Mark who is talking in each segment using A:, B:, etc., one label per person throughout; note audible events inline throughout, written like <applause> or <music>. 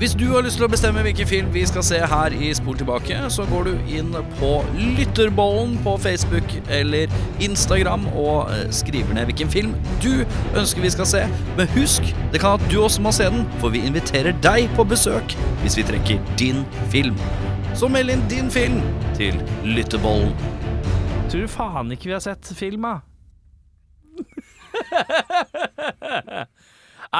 A: Hvis du har lyst til å bestemme hvilken film vi skal se her i Spol tilbake, så går du inn på Lytterbollen på Facebook eller Instagram og eh, skriver ned hvilken film du ønsker vi skal se. Men husk, det kan at du også må se den, for vi inviterer deg på besøk hvis vi trekker din film. Så meld inn din film til Lytterbollen.
B: Tror du faen ikke vi har sett film, da? <laughs>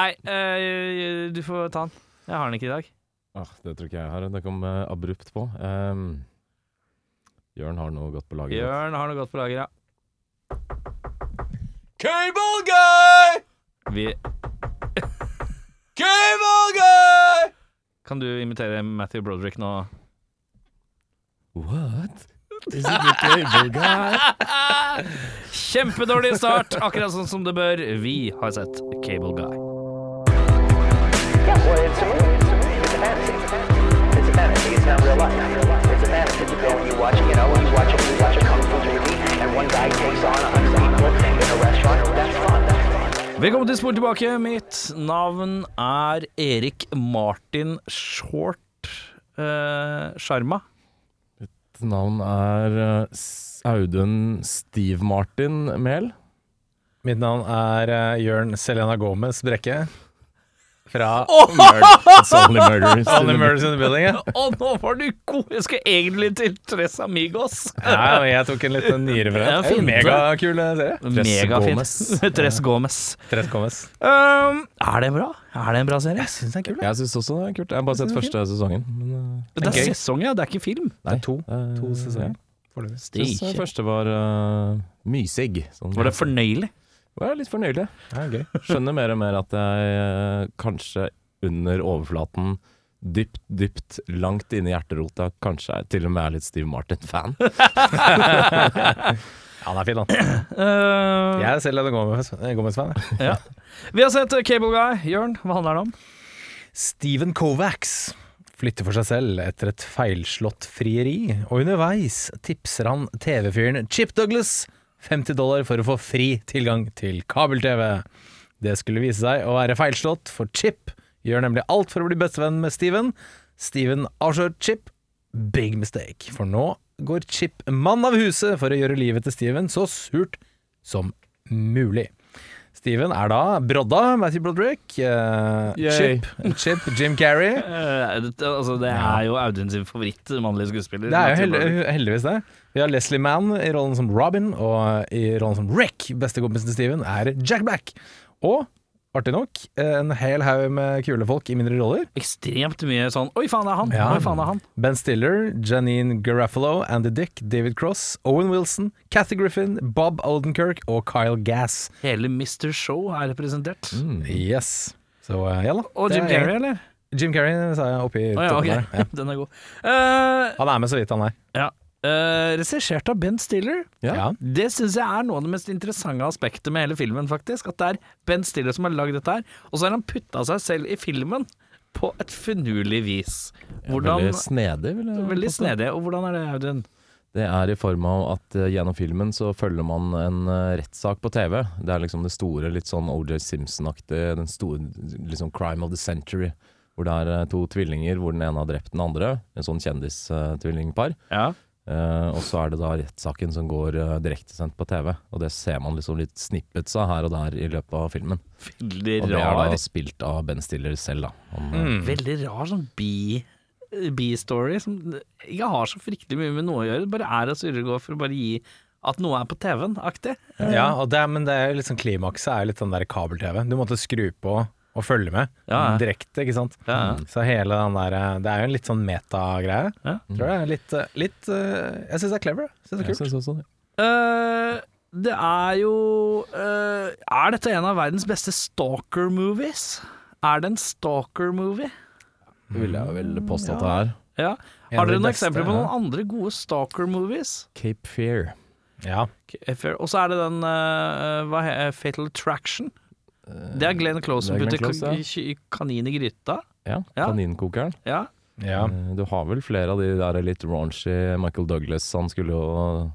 B: Nei, øh, du får ta den. Jeg har den ikke i dag.
C: Ah, det tror ikke jeg har. Det kom uh, abrupt på. Um, Jørn har noe godt på lager.
B: Jørn har noe godt på lager, ja.
A: Cable Guy!
B: Vi
A: Cable Guy!
B: Kan du imitere Matthew Broderick nå?
C: What? Is it the cable guy? <laughs>
B: Kjempedårlig start, akkurat sånn som det bør. Vi har sett Cable Guy. Velkommen til Spor tilbake. Mitt navn er Erik Martin Short eh, Sharma.
C: Mitt navn er eh, Audun Steve Martin Mehl.
D: Mitt navn er eh, Jørn Selena Gomez Brekke. Fra
C: It's only murders.
D: Only Murders in the Building. Ja. <laughs>
B: oh, nå var du god! Jeg skulle egentlig til Tres Amigos.
D: Ja, jeg tok en liten ny
B: Ja.
D: Megakul serie.
B: Megafint. <laughs> Tres Gomez.
D: Tres Gomez.
B: Um, er det bra? Er det en bra serie?
D: Jeg syns det er kult.
C: Jeg synes også det er kult. Jeg har bare sett første sesongen. Men, uh,
B: Det er sesong, ja. Det er ikke film.
C: nei,
D: to.
C: eh,
D: To sesonger.
C: ja.
D: foreløpig.
C: Syns første var uh, mysig. Sånn.
B: Var det fornøyelig?
C: Det er litt fornøyelig.
D: Ja. <laughs>
C: Skjønner mer og mer at jeg eh, kanskje under overflaten Dypt, dypt, langt inne i hjerterota kanskje jeg til og med er litt Steve Martin-fan. <laughs>
D: Han er fin, han.
B: Uh, <clears throat>
D: Jeg er selv Gomez- eh, Gomez-fan. ja.
B: Vi har sett Cable Guy. Jørn, hva handler det om?
D: Steven Kovacs flytter for seg selv etter et feilslått frieri, og underveis tipser han TV-fyren Chip Douglas 50 dollar for å få fri tilgang til kabel-TV. Det skulle vise seg å være feilslått, for Chip gjør nemlig alt for å bli bestevenn med Steven. Steven avslører Chip. Big mistake, for nå går Chip mann av huset for å gjøre livet til Steven så surt som mulig. Steven er da brodda, Matthew Broderick,
C: Uh,
D: Chip, Chip, Jim Carrey.
B: Uh, det, altså, det er jo Audun sin favoritt mannlige skuespiller.
D: Det er jo heldigvis det. Vi har Leslie Mann i rollen som Robin, og i rollen som Rick, bestekompisen til Steven, er Jack Black. Og, artig nok, en hel haug med kule folk i mindre roller.
B: Ekstremt mye sånn Oi, faen, det er han!
D: Ja.
B: Oi, faen, det er han!
D: Ben Stiller, Janine Garofalo, Andy Dick, David Cross, Owen Wilson, Kathy Griffin, Bob Oldenkirk og Kyle Gass.
B: Hele Mr. Show er representert.
C: Mm.
D: Yes. Så eh, ja da.
B: Og Jim Carrey, eller?
D: Jim Carrey sa jeg oppi
B: oh, ja,
D: okay. Ja. <laughs>
B: Den er god. Uh,
D: Han er med så vidt han er.
B: ja. Uh, Regissert av Ben Stiller.
C: Ja.
D: Ja.
B: Det syns jeg er noe av det mest interessante aspektet med hele filmen, faktisk. At det er Ben Stiller som har lagd dette her, og så har han putta seg selv i filmen på et finurlig vis. Hvordan
C: Veldig snedig, vil jeg
B: Veldig snedig. Og hvordan er det, Audun?
C: Det er i form av at uh, gjennom filmen så følger man en uh, rettssak på TV. Det er liksom det store, litt sånn OJ Simpson-aktige, den store liksom crime of the century. Hvor det er to tvillinger hvor den ene har drept den andre. En sånn kjendistvillingpar.
B: Ja.
C: Eh, og så er det da rettssaken som går uh, direktesendt på TV. Og det ser man liksom litt snippets av her og der i løpet av filmen.
B: Veldig
C: Og det er da spilt av Ben Stiller selv, da. Han, eh,
D: Mm.
B: Veldig rar sånn bi- bi-story som ikke har så fryktelig mye med noe å gjøre. Det bare er å surre og gå for å bare gi at noe er på TV-en-aktig.
D: Ja, og det, men det er sånn klimakset er litt sånn der kabel-TV. Du måtte skru på og følge med
B: Ja, ja.
D: direkte, ikke sant.
B: Ja, ja.
D: Så hele den der Det er jo en litt sånn metagreie.
B: Ja.
D: Tror jeg litt, eh, litt eh, Jeg syns det er clever. Synes det er
C: jeg
D: kult.
C: synes også.
B: Eh, det er jo uh, Er dette en av verdens beste stalker-movies? Er det en stalker-movie?
C: Det vil jeg vel påstå at det er.
B: Ja. Har dere noen
D: beste,
B: eksempler på
D: ja.
B: noen andre gode stalker-movies?
C: Cape Fear.
D: Ja.
B: Og så er det den uh, hva he- Fatal Attraction. Det er Glenn Close som
C: er
B: putter
C: Close,
B: ja. kanin i gryta.
C: Ja,
B: Ja.
C: Kaninkokeren.
B: Ja.
D: ja.
C: Eh, Du har vel flere av de der litt raunchy Michael Douglas. Han skulle jo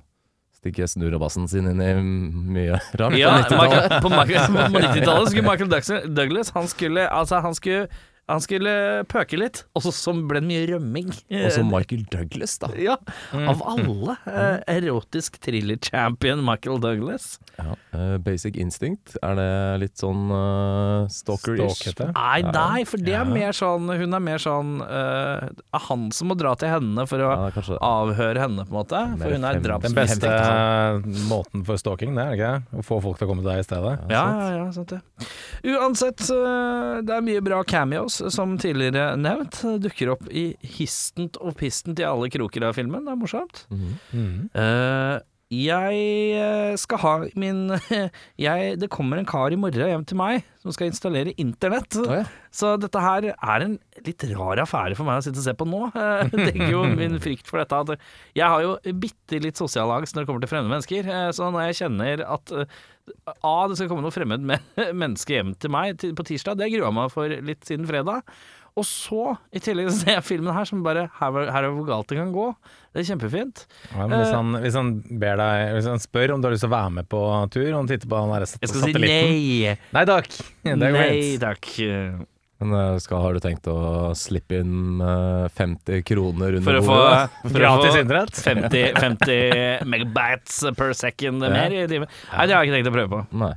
C: stikke snurrebassen sin inn i mye rart.
B: Ja,
C: på 90-tallet. <laughs>
B: På, 90-tallet skulle Michael Douglas han, skulle, altså, han skulle Han skulle pøke litt, og så ble det mye rømming.
C: Og så Michael Douglas, da.
B: Ja, av alle. eh, erotisk thriller-champion Michael Douglas.
C: Ja. eh, Basic Instinct, er det litt sånn uh, stalker-ish?
B: Nei, nei, for det er mer sånn Hun er mer sånn eh, er Han som må dra til henne for å
C: Ja, kanskje
B: avhøre henne, på en måte. For hun er
C: fem-
D: Den beste måten for stalking, det er det ikke? Å få folk til å komme til deg i stedet.
B: Ja, ja, ja, sant det. Uansett, uh, det er mye bra cameos, som tidligere nevnt. Dukker opp i histent og pistent i alle kroker av filmen. Det er morsomt.
D: Mhm.
B: Eh, jeg eh, skal ha min <laughs> jeg, Det kommer en kar i morgen hjem til meg som skal installere internett.
C: Oh, ja.
B: Så dette her er en litt rar affære for meg å sitte og se på nå. <laughs> Det er jo min <laughs> frykt for dette Jeg har jo bitte litt sosial angst når det kommer til fremmede mennesker. eh, Så når jeg kjenner at eh, A, det skal komme noe fremmed men- menneske hjem til meg på tirsdag, det grua meg for litt siden fredag. Og så, i tillegg, <laughs> så ser jeg filmen her som bare Her, her er hvor galt det kan gå. Det er kjempefint.
D: Ja, men hvis,
B: Eh.
D: han, hvis han ber deg Hvis han spør om du har lyst til å være med på tur, og han titter på den der sat-
B: Jeg skal si nei.
D: Nei takk! <laughs> Det går
B: Nei
D: fint.
B: takk.
C: Men eh, skal, har du tenkt å slippe inn eh, 50 kroner under
B: For å få, <laughs>
C: bordet?
B: for å
D: Gratis
B: få
D: internett.
B: 50, 50 megabytes per second mer i timen. Nei, det har jeg ikke tenkt å prøve på.
C: Nei.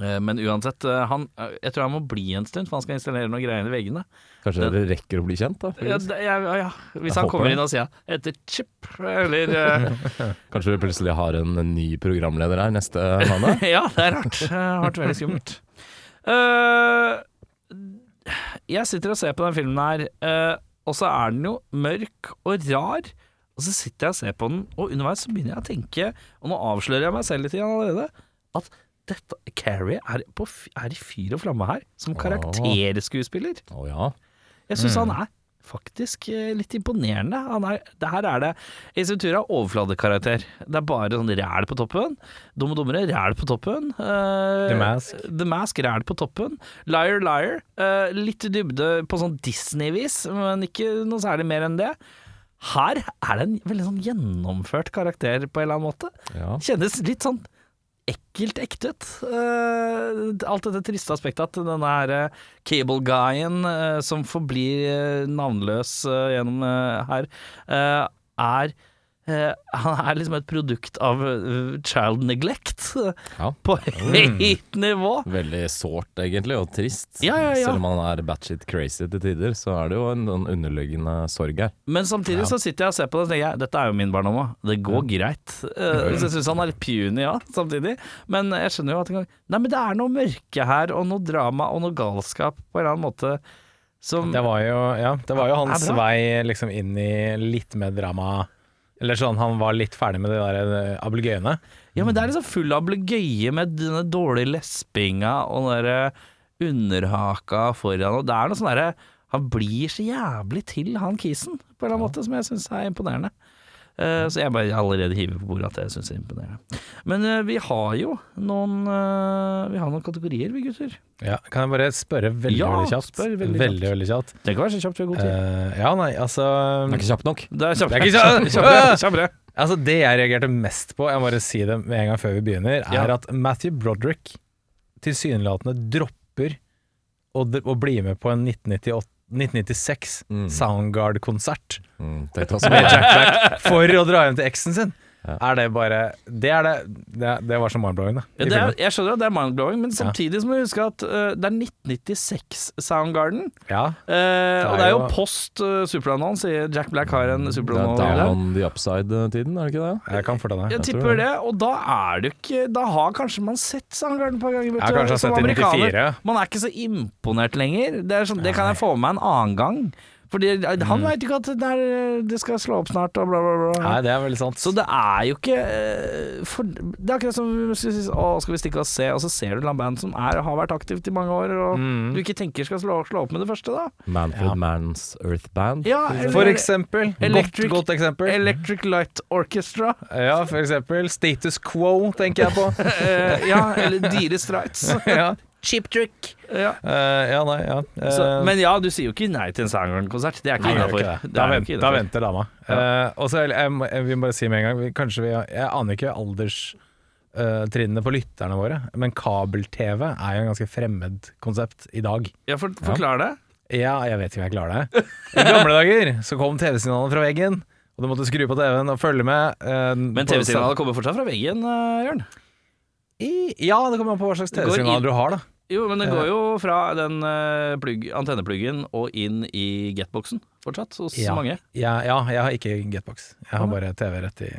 B: Eh, Men uansett, eh, han, eh, jeg tror han må bli en stund, for han skal installere noen greier i veggene.
C: Kanskje dere rekker å bli kjent, da?
B: Ja, ja, ja. Hvis
C: Jeg
B: han kommer inn og sier 'etter heter Chip, eller <laughs>
C: Kanskje vi plutselig har en, ny programleder her neste måned? <laughs>
B: Ja, det er rart. Det har vært veldig skummelt. Uh, jeg sitter og ser på den filmen her, uh, og så er den jo mørk og rar. Og så sitter jeg og ser på den, og underveis så begynner jeg å tenke, og nå avslører jeg meg selv litt igjen allerede, at dette, Carrie er, på, er i fyr og flamme her, som karakterskuespiller.
C: Å ja.
B: Jeg syns han er faktisk eh, litt imponerende. Han er, det her er det Ace Ventura er overfladekarakter. Det er bare sånn ræl på toppen. Dumme dummere, ræl på toppen. Uh,
D: The Mask.
B: The Mask, ræl på toppen. Liar Liar. Uh, litt dybde på sånn Disney-vis, men ikke noe særlig mer enn det. Her er det en veldig sånn gjennomført karakter på en eller annen måte.
C: ja.
B: Kjennes litt sånn ekkelt ekte ut. Eh, alt dette triste aspektet at denne her uh, cable-guyen uh, som forblir eh, navnløs eh, gjennom eh, her, eh, er eh, Han er liksom et produkt av eh, child neglect eh,
C: Ja. <laughs>
B: på høyt nivå.
C: Veldig sårt, egentlig, og trist.
B: Ja, ja, ja.
C: Selv om han er batshit crazy til tider, så er det jo en, en underliggende sorg her.
B: Men samtidig så sitter jeg og ser på det og tenker jeg, dette er jo min barndom òg. Det går greit. Eh, så jeg syns han er litt puny, ja, samtidig. Men jeg skjønner jo at gang, Nei, men det er noe mørke her, og noe drama og noe galskap på en eller annen måte som
D: Det var jo, ja, det var jo hans vei liksom inn i litt mer drama. Eller sånn, han var litt ferdig med de der eh, ablegøyene.
B: Ja, men det er liksom full ablegøye med denne dårlige lespinga og den derre underhaka foran, og det er noe sånn derre Han blir så jævlig til, han kisen, på en eller annen måte, som jeg syns er imponerende. Eh, så jeg bare allerede hiver på bordet at jeg syns det er imponerende. Men eh, vi har jo noen eh, Vi har noen kategorier, vi gutter.
D: Ja, kan jeg bare spørre veldig,
B: Ja,
D: veldig kjapt?
B: spør veldig
D: veldig,
B: kjapt.
D: veldig kjapt.
B: Det kan være så kjapt vi har god tid.
D: Uh, ja, nei, altså
C: Det er ikke kjapt nok.
B: det er kjapt.
D: det er ikke kjapt. <laughs>
B: kjappere. kjappere.
D: Altså Det jeg reagerte mest på, jeg må bare si det med en gang før vi begynner, er
B: Ja.
D: at Matthew Broderick tilsynelatende dropper å, å bli med på en 1998 1996
C: Mm.
D: Soundgarde-konsert
C: Mm,
D: Black for å dra hjem til eksen sin.
C: Ja.
D: Er det bare Det er det Det, det var så mindblowing, da.
B: Ja, det er, jeg skjønner at det er mindblowing, men samtidig så må vi huske at uh, det er 1996 Soundgarden.
D: ja.
B: Eh, og det er jo
D: jo-
B: post uh, Superanalyse, sier Jack Black har en
C: Det er. Down the upside-tiden, er det ikke det?
D: Jeg kan fortelle
B: Jeg
D: jeg
B: tipper det, og da er det jo ikke Da har kanskje man sett Soundgarden et par ganger. vet
D: Jeg har
B: du,
D: kanskje
B: som
D: sett det i
B: amerikaner.
D: 94.
B: Man er ikke så imponert lenger. Det, er sånn, det kan jeg få med meg en annen gang. Fordi han veit ikke at det, er, det skal slå opp snart, og bla, bla, bla.
D: Nei, det er veldig sant.
B: Så det er jo ikke eh, for, Det er akkurat som Å, skal vi stikke og se, og så ser du et band som er, har vært aktivt i mange år, og
D: Mm.
B: du ikke tenker skal slå, slå opp med det første, da.
C: Manfred
D: Ja.
C: Mans Earth Band.
B: Ja, eller-
D: For eksempel.
B: Electric-
D: godt, godt eksempel.
B: Electric Light Orchestra.
D: Ja, for eksempel Status Quo, tenker jeg på. <laughs>
B: Eh, ja, eller Dire Strights. <laughs>
D: ja.
B: Cheap Trick. Ja.
D: Uh, ja, nei, ja. Uh,
B: Så, men ja, du sier jo ikke nei til en Soundgarden-konsert. Det er ikke innafor.
D: Da, vent, da venter dama. Eh, og så jeg, jeg, jeg vil bare si med en gang vi, Kanskje vi Jeg aner ikke alderstrinnene på lytterne våre, men kabel-TV er jo en ganske fremmed konsept i dag.
B: Ja, for, forklar det.
D: Ja, jeg vet ikke om jeg klarer det. <laughs> I gamle dager så kom TV-signalene fra veggen, og du måtte skru på TV-en og følge med. eh,
B: Men TV-signalet kommer fortsatt fra veggen, uh, Jørn.
D: I- Ja, det kommer an på hva slags TV-signal du har, da.
B: Jo, men det går jo fra den eh, plugg, antennepluggen og inn i getboxen fortsatt, hos
D: Ja.
B: mange.
D: Ja, ja, jeg har ikke Getbox. Jeg har bare TV rett i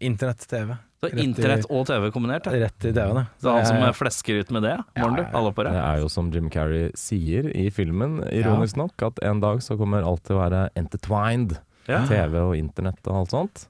D: Internett-TV.
B: Så internett og TV kombinert. Ja.
D: Rett i TV-en, ja.
B: Så han som
D: Jeg-
B: flesker ut med det, morgen
D: Ja, ja, ja.
B: alle
C: Det
B: det.
C: er jo som Jim Carrey sier i filmen, ironisk nok, at en dag så kommer alt til å være intertwined.
B: Ja.
C: TV og internett og alt sånt.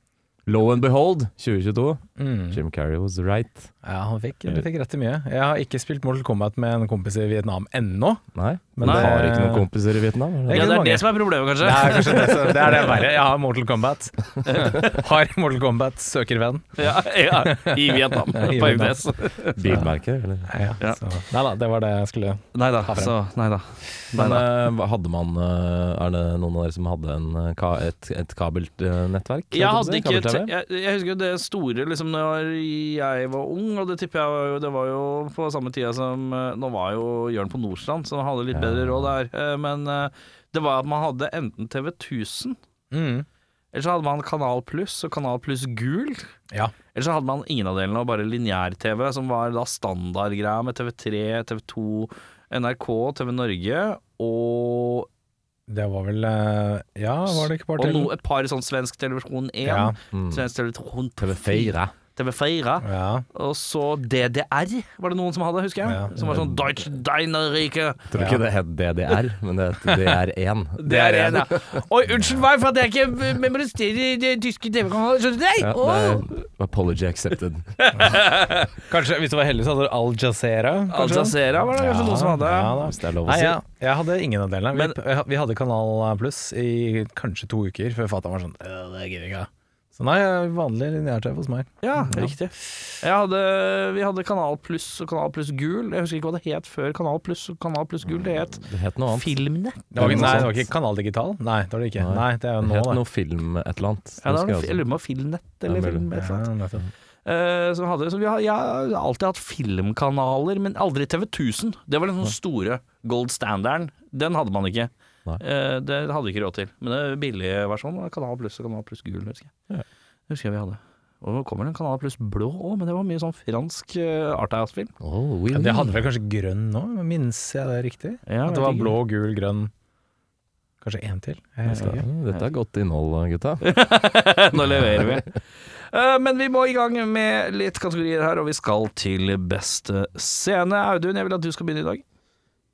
C: Low and behold, 2022.
D: Mm.
C: Jim Carrey was right.
D: Ja, han fikk, du fikk rett i mye. Jeg har ikke spilt Mortal Kombat med en kompis i Vietnam ennå.
C: Nei,
D: Men
C: Nei.
B: det-
C: har ikke noen kompiser i Vietnam?
D: Det
B: Ja, det er
D: mange.
B: det som er problemet, kanskje.
D: Det er kanskje det, det er det verre. Jeg har Mortal Kombat. <laughs> Har Mortal Kombat, søker venn.
B: Ja, ja, I Vietnam, <laughs>
D: I
B: på.
C: Bilmerker, eller?
D: Ja,
B: Ja.
D: Så. Nei da, det var det jeg skulle
B: neida,
D: Ha frem.
B: så neida. Neida.
C: Men eh, hadde man eh, Er det noen av dere som hadde en, eh, et, et kabelt eh, nettverk?
B: Jeg hadde ikke jeg, jeg husker det store liksom da jeg var ung, og det tipper jeg var jo Det var jo på samme tida som eh, Nå var jo Jørn på Nordstrand, så han hadde litt bedre råd der. Eh, Men eh, det var at man hadde enten TV 1000,
D: mm.
B: eller så hadde man Kanal Pluss og Kanal Pluss Gul.
D: Ja.
B: Eller så hadde man ingen av delene, og bare lineær-TV, som var da standardgreia med TV3, TV2, NRK, TV Norge og,
D: Det var vel Ja, var det ikke bare
B: og no, et par sånn svensk televisjon 1.
D: Ja.
C: Mm.
B: Svensk televisjon
C: TV4.
B: TV4.
D: Ja.
B: Og så DDR var det noen som hadde, husker jeg.
D: Ja.
B: Som var sånn Deutsche Deinerrike.
C: Tror ikke det het DDR, men det het DR1. <laughs>
B: DR1, ja. Oi, unnskyld meg for at jeg ikke memoriserer de tyske TV-kanaler. Skjønner du? det?
C: Ja, det er apology accepted. <laughs>
D: Kanskje, hvis du var heldig, så hadde du Al Jazeera.
B: Al? Jazeera var det kanskje noen som hadde.
D: Ja, da.
C: Hvis det er lov å
D: Nei,
C: si.
D: ja, jeg hadde ingen av delene.
B: Men-
D: vi, vi hadde Kanal Pluss i kanskje to uker før fatter'n var sånn «Øh, Det gidder jeg ikke. Så nei, vanlig lineær-TV hos meg.
B: Ja, riktig. Jeg hadde, vi hadde Kanal Pluss og Kanal Pluss Gul. Jeg husker ikke hva det het før Kanal Pluss og Kanal Pluss Gul. Det het
C: Det het noe annet.
B: Filmnett.
D: Det var, nei, det var ikke Kanal Digital? Nei, det var det ikke.
C: Nei.
D: Nei, det er jo
C: Det
D: nå,
C: het
D: det.
C: noe film et eller annet.
B: Ja, det var noe,
C: jeg
B: jeg
C: også.
B: lurer på om Filmnett eller
C: Ja,
B: film, et eller annet.
D: Ja, nettopp.
B: Eh, som hadde, så vi har, jeg har alltid hatt filmkanaler, men aldri TV 1000. Det var den sånn store gold standarden. Den hadde man ikke. Eh, det hadde vi ikke råd til. Men den billige versjonen var Kanal Pluss og Kanal Pluss Gul, husker jeg.
C: Ja.
B: Det husker jeg vi hadde. Og nå kommer det en Kanal Pluss Blå òg, men det var mye sånn fransk uh, arthouse-film.
C: Oh, oui,
D: Ja,
C: oui.
D: det hadde vel kanskje grønn nå? Minnes jeg det riktig?
B: Ja,
D: At det var blå, gul, grønn Kanskje én til? Jeg husker
C: Ja,
D: ikke.
C: Dette er godt innhold, gutta. <laughs>
B: Nå leverer vi. Uh, men vi må i gang med litt kategorier her, og vi skal til beste scene. Audun, jeg vil at du skal begynne i dag.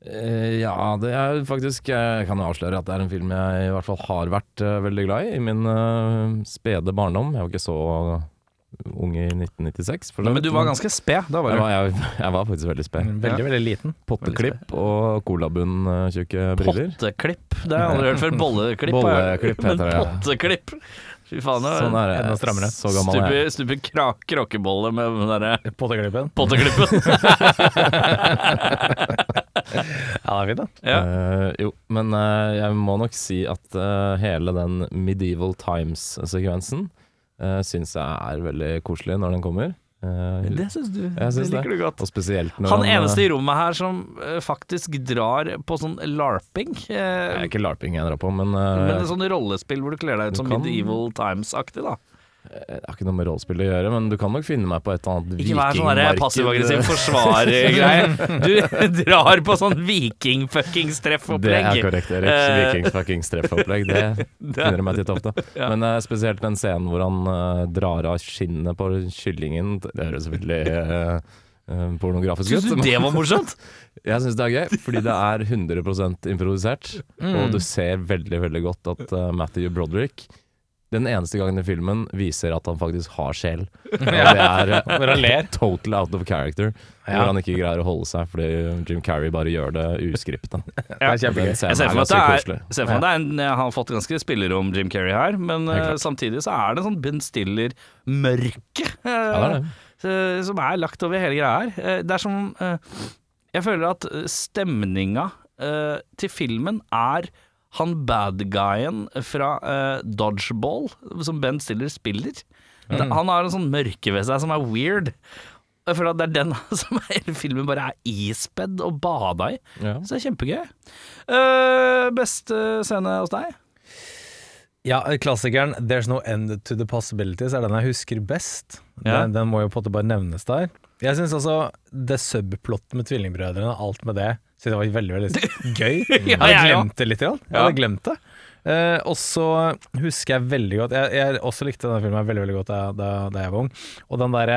C: Eh, ja, det er faktisk Jeg kan jo avsløre at det er en film jeg i hvert fall har vært eh, veldig glad i i min uh, spede barndom. Jeg var ikke så ung i 1996. for så
B: Men du var ganske sped. Da var
C: jeg
B: du.
C: var, jeg, <laughs> jeg var faktisk veldig sped.
D: Veldig, veldig liten.
C: Potteklipp og colabunn-tjukke briller.
B: Potteklipp. Det har jeg aldri hørt før. Bolleklipp.
C: Bolleklipp heter det, Men
B: potteklipp. Fy faen. det
C: Sånn er
D: Enda strammere.
C: Så gammel er jeg.
B: Stuper, stuper kra kråkebolle med den derre
D: Potteklippen.
B: potteklippen. <laughs>
D: Ja, det er fint, da.
B: ja.
C: Uh, jo, men uh, jeg må nok si at uh, hele den Medieval Times-sekvensen uh, syns jeg er veldig koselig når den kommer. Eh,
B: Det syns du.
C: Jeg synes
B: det liker du godt.
C: og spesielt når
B: Han
C: eh,
B: eneste i rommet her som faktisk drar på sånn larping.
C: Det er ikke larping jeg drar på, men,
B: men en sånn rollespill hvor du kler deg ut som
C: kan-
B: Medieval Times-aktig, da.
C: Det har ikke noe med rollespill å gjøre. Men du kan nok finne meg på et eller annet vikingmarked.
B: Ikke vær sånn passiv-aggressiv forsvarer-greie. <laughs> Du drar på sånn
C: Det
B: viking-fuckings-treffopplegg.
C: er korrekt, Erik.
B: Eh,
C: Vikings fuckings treffopplegg. Det <laughs> finner du meg titt ofte. Men uh, spesielt den scenen hvor han uh, drar av skinnet på kyllingen. Det høres veldig eh, eh, pornografisk ut.
B: Syns du det var morsomt? <laughs>
C: Jeg syns det er gøy, fordi det er 100% Mm. Og du ser veldig, veldig godt at eh, Matthew Broderick den eneste gangen i filmen viser at han faktisk har sjel. <laughs> Og det er eh,
D: Hvor han ler.
C: total out of character.
D: Ja.
C: Hvor han ikke greier å holde seg fordi Jim Carrey bare gjør det uskripta. <laughs> Den
B: Jeg ser for meg at det er, ser for meg at det er en, Han har fått ganske spillerom, Jim Carrey her, men eh, samtidig så er det sånn Ben Stiller-mørke uh, <laughs>
C: Ja,
B: eh, som er lagt over hele greia her. Eh, det er som eh, Jeg føler at stemninga eh, til filmen er han bad guyen fra uh, Dodgeball, som Ben Stiller spiller. Det- Han har en sånn mørke ved seg som er weird. Jeg føler at det er den <laughs> som hele filmen bare er ispedd og bada i.
C: Ja.
B: Så det er kjempegøy. Uh, beste scene hos deg?
D: Ja, klassikeren 'There's No End to the Possibilities' er den jeg husker best.
B: Ja.
D: Den, den må jo på en måte bare nevnes der. Jeg syns også det subplottet med tvillingbrødrene, alt med det, synes det var veldig veldig gøy. <laughs> Jeg hadde glemt det litt. Jeg hadde glemt det. Uh, og så husker jeg veldig godt Jeg, jeg også likte denne filmen veldig veldig godt da, da, da jeg var ung. Og den derre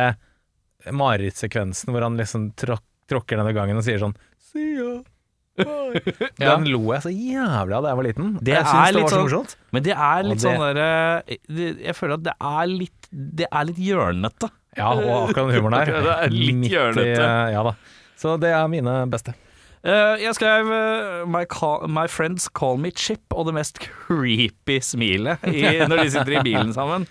D: marerittsekvensen hvor han liksom tråk, tråkker denne gangen og sier sånn See ya. <laughs>
B: Ja.
D: Den lo jeg så jævlig av da jeg var liten.
B: Det
D: jeg syns det var så
B: sånn- Men det er litt
D: det-
B: sånn derre Jeg føler at det er litt Det er litt hjørnete.
D: Ja, og akkurat den humoren der. <laughs>
B: Det er litt hjørnete.
D: Ja da. Så det er mine beste.
B: Eh, jeg skrev eh, my, call, 'My friends call me Chip' og det mest creepy smilet i, når de sitter i bilen sammen.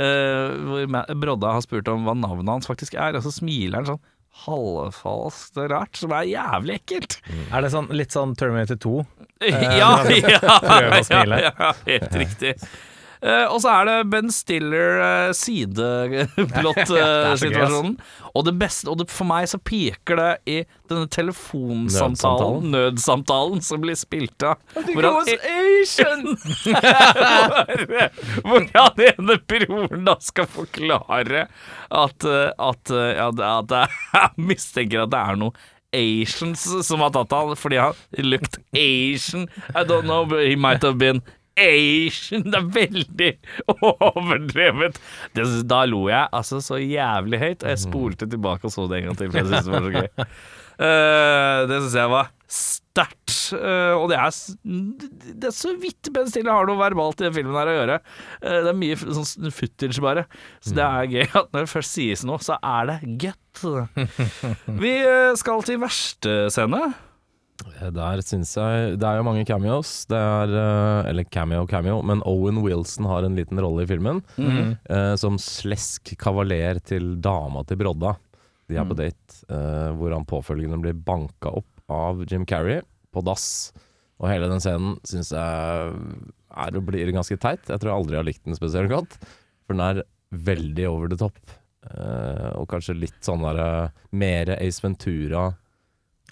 B: Eh, hvor Brodda har spurt om hva navnet hans faktisk er, og så smiler han sånn halvfalskt rart, som er jævlig ekkelt.
D: Er det sånn, litt sånn Terminator 2? <laughs>
B: ja, ja, <laughs> ja, ja, helt riktig. Eh, og så er det Ben Stiller uh, sideplott-situasjonen. <laughs> og det beste, og det, for meg så peker det i denne telefonsamtalen, nødsamtalen, som blir spilt av. Hvor han, Asian! <laughs> hvor han ene broren da skal forklare at, eh, at, eh, ja, at det er, <laughs> mistenker at det er noe Asians som har tatt han fordi han looked Asian. I don't know, but he might have been Asian. Det er veldig overdrevet. Det, da lo jeg altså så jævlig høyt, og jeg spolte tilbake og så det en gang til, for jeg syntes det var så gøy. Uh, <laughs> det syns jeg var sterkt. Uh, og det er, det er så vidt Ben Stiller har noe verbalt i den filmen her å gjøre. Uh, det er mye sånn footage, bare. Så det er gøy at når det først sies noe, så er det godt. <laughs> Vi skal til verste scene.
C: Eh, Der syns jeg Det er jo mange cameos. Det er eh, Eller cameo, cameo. Men Owen Wilson har en liten rolle i filmen. eh, som slesk kavaler til dama til Brodda. De er på date, eh, hvor han påfølgende blir banka opp av Jim Carrey på dass. Og hele den scenen syns jeg er og blir ganske teit. Jeg tror jeg aldri har likt den spesielt godt. For den er veldig over the top. Eh, og kanskje litt sånn derre Mere Ace Ventura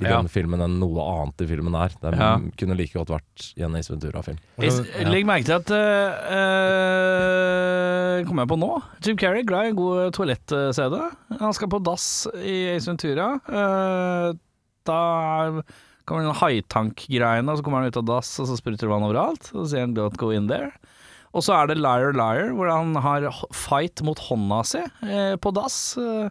C: i
D: Ja.
C: den filmen enn noe annet i filmen er. Den
B: Ja.
C: kunne like godt vært i en Ace Ventura-film.
B: Jeg- Legg merke til at uh, Kommer jeg på nå? Jim Carrey glad i en god toalettscene. Han skal på dass i Ace Ventura. Uh, da kommer den haitankgreiene, og så kommer han ut av dass, og så spruter det vann overalt. Og så sier han 'don't go in there'. Og så er det Liar Liar, hvor han har fight mot hånda si eh, på dass. eh, eh,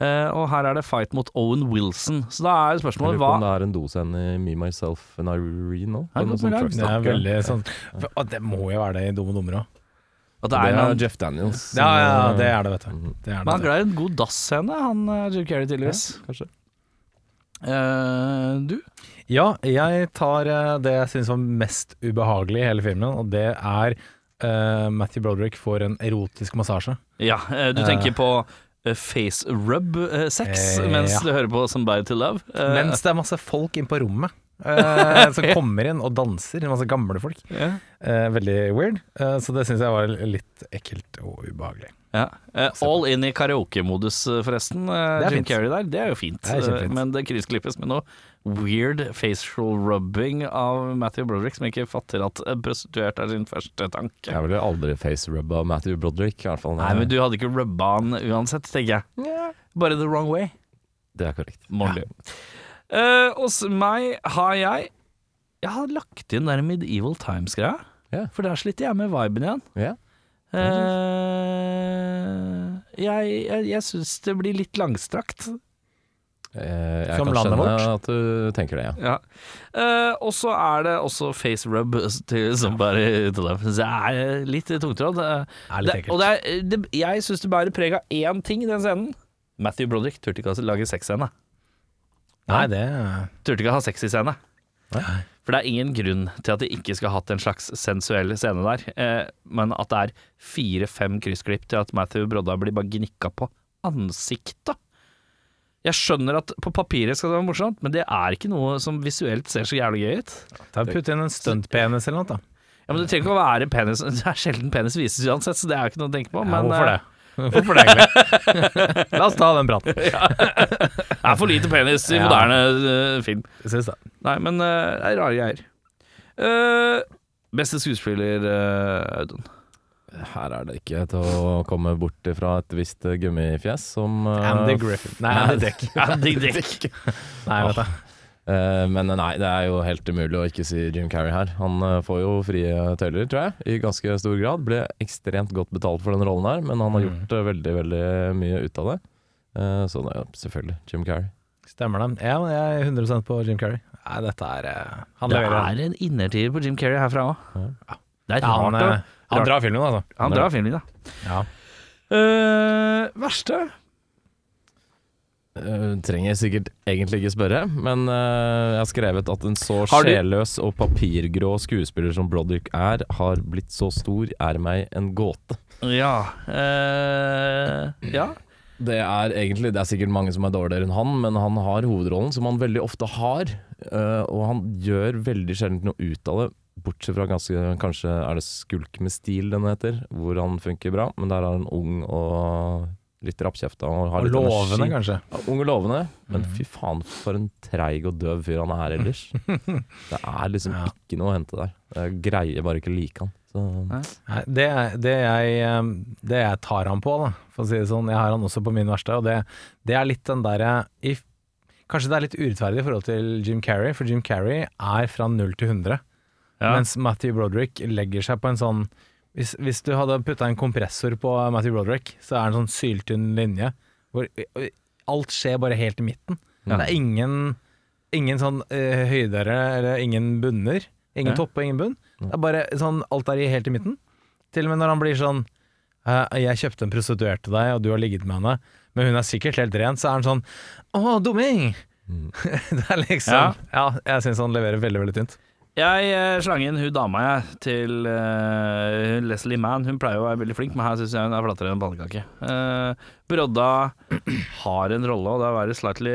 B: og her er det fight mot Owen Wilson. Så da er
C: Jeg
B: spørsmålet
C: lurer på
B: hva
C: om det er en doscene i Me, Myself and Irene nå.
B: Ja,
D: Det er veldig sånn for- og Det må jo være det i Dumme og dummere òg.
B: At
C: Det
B: det er
C: en
B: noen,
C: Jeff Daniels.
D: Ja, ja, det
C: eh,
D: er det, vet du.
C: mhm,
D: Det er
B: Men han er glad i en god dass-scene, han eh, Jim Carrey tydeligvis.
C: Kanskje.
B: Uh, du?
D: Ja, jeg tar eh, det jeg syns var mest ubehagelig i hele filmen, og det er uh, Matthew Broderick får en erotisk massasje.
B: Ja, eh, du
D: Eh.
B: tenker på eh, face rub-sex
D: Eh,
B: mens
D: ja.
B: du hører på Somebody to Love. Eh,
D: Mens det er masse folk inn på rommet eh, <laughs> som kommer inn og danser. Masse gamle folk.
B: Yeah.
D: Eh, veldig weird. Eh, så det syns jeg var litt ekkelt og ubehagelig.
B: Ja. Eh, all in i karaoke-modus, eh, forresten. eh, Jim
D: fint.
B: Carrey der, det er jo fint.
D: Det er.
B: Eh, Men det kryssklippes med noe weird facial rubbing av Matthew Broderick, som ikke fatter at prostituert er sin første tanke.
C: Jeg ville aldri face-rubba Matthew Broderick, i hvert fall.
B: Nei, men du hadde ikke rubba han uansett, tenker jeg. Bare the wrong way.
C: Det er korrekt.
B: Molly. Uh, hos meg har jeg Jeg har lagt inn der Medieval Times-greia.
C: Yeah.
B: For der sliter jeg med viben igjen.
C: Yeah.
B: Uh, jeg jeg, jeg syns det blir litt langstrakt.
C: Eh, Jeg
D: Som
C: kan
D: landet
C: skjønne
D: vårt.
C: at du tenker det, ja.
B: Ja. Eh, og så er det også face rub <laughs> til somebody to love. Så det er litt tungtrådd. Eh,
D: Er litt
B: det,
D: ekkelt.
B: og det er, det, jeg syns det bærer preg av én ting i den scenen. Matthew Broderick turte ikke å lage sexscene.
D: Nei, det
B: Turte ikke å ha sexy-scene. For det er ingen grunn til at de ikke skal ha hatt en slags sensuell scene der, eh, men at det er fire-fem kryssklipp til at Matthew Brodda blir bare gnikka på ansiktet. Jeg skjønner at på papiret skal det være morsomt, men det er ikke noe som visuelt ser så jævlig gøy ut.
D: Ta Putt inn en stuntpenis eller noe, da.
B: Ja, men Det trenger ikke å være penis <laughs> Det er sjelden penis vises uansett, så det er jo ikke noe å tenke på.
D: Ja,
B: Men,
D: hvorfor
B: eh,
D: det? <laughs> Hvorfor det, egentlig? <laughs> La oss ta den praten.
B: Det er for lite penis i
D: Ja.
B: moderne eh, film.
D: Syns det.
B: Nei, men eh, det er rare greier. Uh, beste skuespiller, uh, Audun.
C: Her er det ikke til å komme bort fra et visst gummifjes som eh,
D: Andy Griffin. Nei, Andy Dick. <laughs>
B: Andy Dick.
D: Nei, vet du.
C: Uh, men nei, det er jo helt umulig å ikke si Jim Carrey her. Han uh, får jo frie tøyler, tror jeg, i ganske stor grad. Ble ekstremt godt betalt for den rollen her, men han har
D: Mm.
C: gjort eh, veldig, veldig mye ut av det. Eh, så det er jo selvfølgelig Jim Carrey.
D: Stemmer det. Ja, jeg er 100% på Jim Carrey. Nei, dette er eh,
B: Det er en innertier på Jim Carrey herfra òg.
C: Ja.
B: Det er
D: Ja, han,
B: rart. å-
D: eh, han drar filmen, altså.
B: Han drar filmen, da.
D: Ja.
B: Uh, verste?
C: Uh, trenger sikkert egentlig ikke spørre, men uh, jeg har skrevet at en så sjelløs og papirgrå skuespiller som Broderick er, har blitt så stor, er meg en gåte.
B: Ja Uh, Ja.
C: Det er egentlig Det er sikkert mange som er dårligere enn han, men han har hovedrollen, som han veldig ofte har. eh, og han gjør veldig sjelden noe ut av det, bortsett fra ganske Kanskje er det Skulk med stil den heter, hvor han funker bra, men der er han ung og litt rappkjefta og har
D: Og
C: litt
D: lovende,
C: energi.
D: kanskje.
C: Ja, ung og lovende, men
D: mm.
C: fy faen for en treig og døv fyr han er ellers. <laughs> det er liksom
D: Ja.
C: ikke noe å hente der. Jeg greier bare ikke like han. Så
D: Nei, det, det, jeg, eh, det jeg tar han på, da, for å si det sånn, jeg har han også på min verste, og det, det er litt den derre Kanskje det er litt urettferdig i forhold til Jim Carrey, for Jim Carrey er fra 0 til 100,
B: Ja.
D: mens Matthew Broderick legger seg på en sånn hvis, hvis du hadde putta en kompressor på Matthew Broderick, så er det en sånn syltynn linje hvor alt skjer bare helt i midten.
C: Ja.
D: Det er ingen, ingen sånn uh, høydere eller ingen bunner. Ingen
B: Ja.
D: topp og ingen bunn. Det er bare sånn alt er i- helt i midten. Til og med når han blir sånn uh, Jeg kjøpte en prostituert til deg, og du har ligget med henne, men hun er sikkert helt ren, så er han sånn Å, dumming!
C: Mm. <laughs>
D: det er liksom
B: Ja.
D: Ja, jeg syns han leverer veldig, veldig tynt.
B: Jeg eh, slang inn hun dama jeg til uh, Leslie Mann. Hun pleier å være veldig flink, men her syns jeg hun er flattere enn en pannekake. Uh, Brodda har en rolle, og det er å være slightly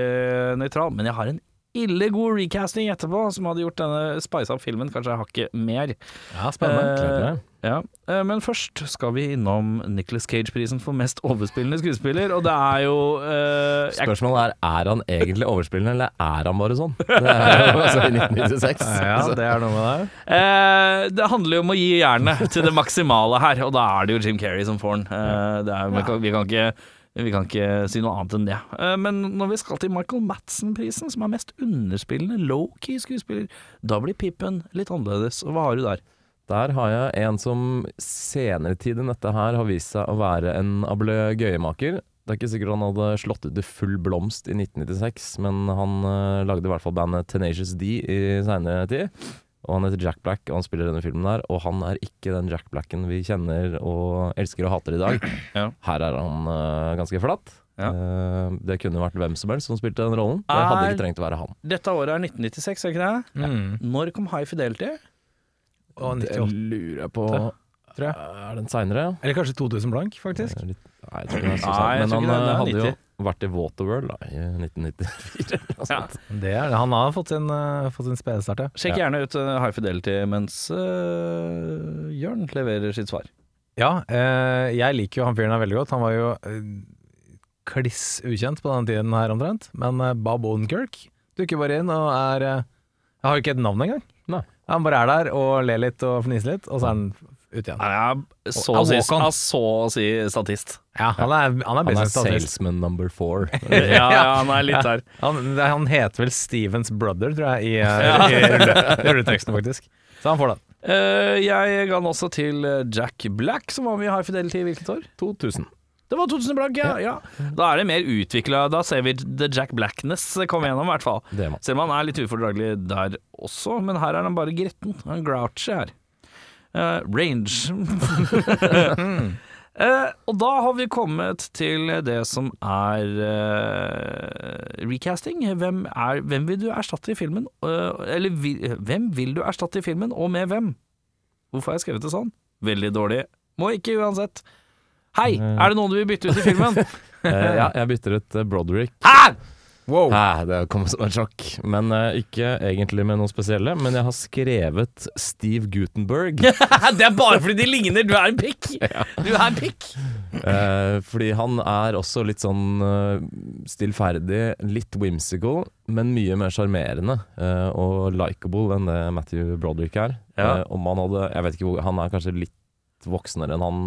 B: nøytral, men jeg har en ille god recasting etterpå, som hadde gjort denne spice up filmen kanskje hakket mer.
D: Ja, spennende.
C: Meg.
B: Ja, eh, Men først skal vi innom Nicholas Cage-prisen for mest overspillende skuespiller, og det er jo uh,
C: Spørsmålet er er han egentlig overspillende, eller er han bare sånn? Det er jo <laughs> altså i 1996.
D: Ja,
C: ja,
D: det er noe med det.
B: Uh, Det handler jo om å gi jernet til det maksimale her, og da er det jo Jim Carrey som får den. Uh, det vi, kan, vi, kan ikke, vi kan ikke si noe annet enn det. Eh, men når vi skal til Michael Madsen-prisen, som er mest underspillende low-key skuespiller, da blir Pippen litt annerledes. Og hva har du der?
C: Der har jeg en som senere tid enn dette her har vist seg å være en ablegøyemaker. Det er ikke sikkert han hadde slått ut i full blomst i 1996, men han eh, lagde i hvert fall bandet Tenacious D i seinere tid. Og han heter Jack Black, og han spiller denne filmen der. Og han er ikke den Jack Blacken vi kjenner og elsker og hater i dag. <clears throat>
B: Ja.
C: Her er han uh, ganske flatt.
B: Ja.
C: Uh, det kunne vært hvem som helst som spilte den rollen. Det hadde ikke trengt å være han.
B: Dette året er 1996, er ikke det?
D: Mm.
B: Når kom High Fidelity?
D: Og
C: Det lurer jeg på
D: tror jeg.
C: Er den seinere?
D: Eller kanskje 2000 blank, faktisk.
C: Litt, nei, jeg tror ikke det er så
B: Nei, jeg
C: Men
B: tror
C: han
B: det,
C: eh,
B: det er
C: hadde
B: 90.
C: jo vært i Waterworld da, i 1994. eller noe
B: Ja.
C: sånt.
D: Det er, han har fått sin, uh, fått sin spede start, ja.
B: Sjekk
C: Ja.
B: gjerne ut eh, High Fidelity mens uh, Jørn leverer sitt svar.
D: Ja, eh, jeg liker jo han fyren her veldig godt. Han var jo eh, kliss ukjent på den tiden her omtrent. Men eh, Bob Odenkirk dukker bare inn og er eh, Jeg har jo ikke et navn engang.
C: Nei.
D: Han bare er der og ler litt og fniser litt, og så er han ute igjen.
B: Han er så, å si, han er så å si statist.
D: Ja, han er, han er
C: Han er salesman number four. <laughs>
B: ja, ja, han er litt <laughs> der.
D: Han, han heter vel Stevens Brother, tror jeg, i, <laughs> i, i rulleteksten, faktisk. Så han får den.
B: Uh, jeg ga den også til eh, Jack Black, som var med i High Fidelity i hvilket år?
C: 2000.
B: Det var 2000 blank, ja. ja. Da er det mer utvikla. Da ser vi The Jack Blackness komme gjennom, i hvert fall.
C: Man.
B: Selv om han er litt ufordragelig der også, men her er han bare gretten. Han groucher her. Eh, range. uh, <laughs> og da har vi kommet til det som er uh, recasting. Hvem, er, hvem vil du erstatte i filmen? Eller vil, hvem vil du erstatte i filmen, og med hvem? Hvorfor har jeg skrevet det sånn? Veldig dårlig. Må ikke uansett. Hei, er det noen du vil bytte ut i filmen? <laughs>
C: Ja, <laughs> jeg bytter ut Broderick.
B: Hæ?!
D: Wow.
C: Hæ, det kom som et sjokk. Men uh, ikke egentlig med noe spesielle. Men jeg har skrevet Steve Gutenberg. <laughs>
B: det er bare fordi de ligner. Du er en pikk. <laughs> Du er en pikk.
C: uh, fordi han er også litt sånn uh, stillferdig, litt whimsical, men mye mer sjarmerende og likeable enn det Matthew Broderick er.
B: Ja.
C: Om han hadde Jeg vet ikke hvor Han er kanskje litt voksnere enn han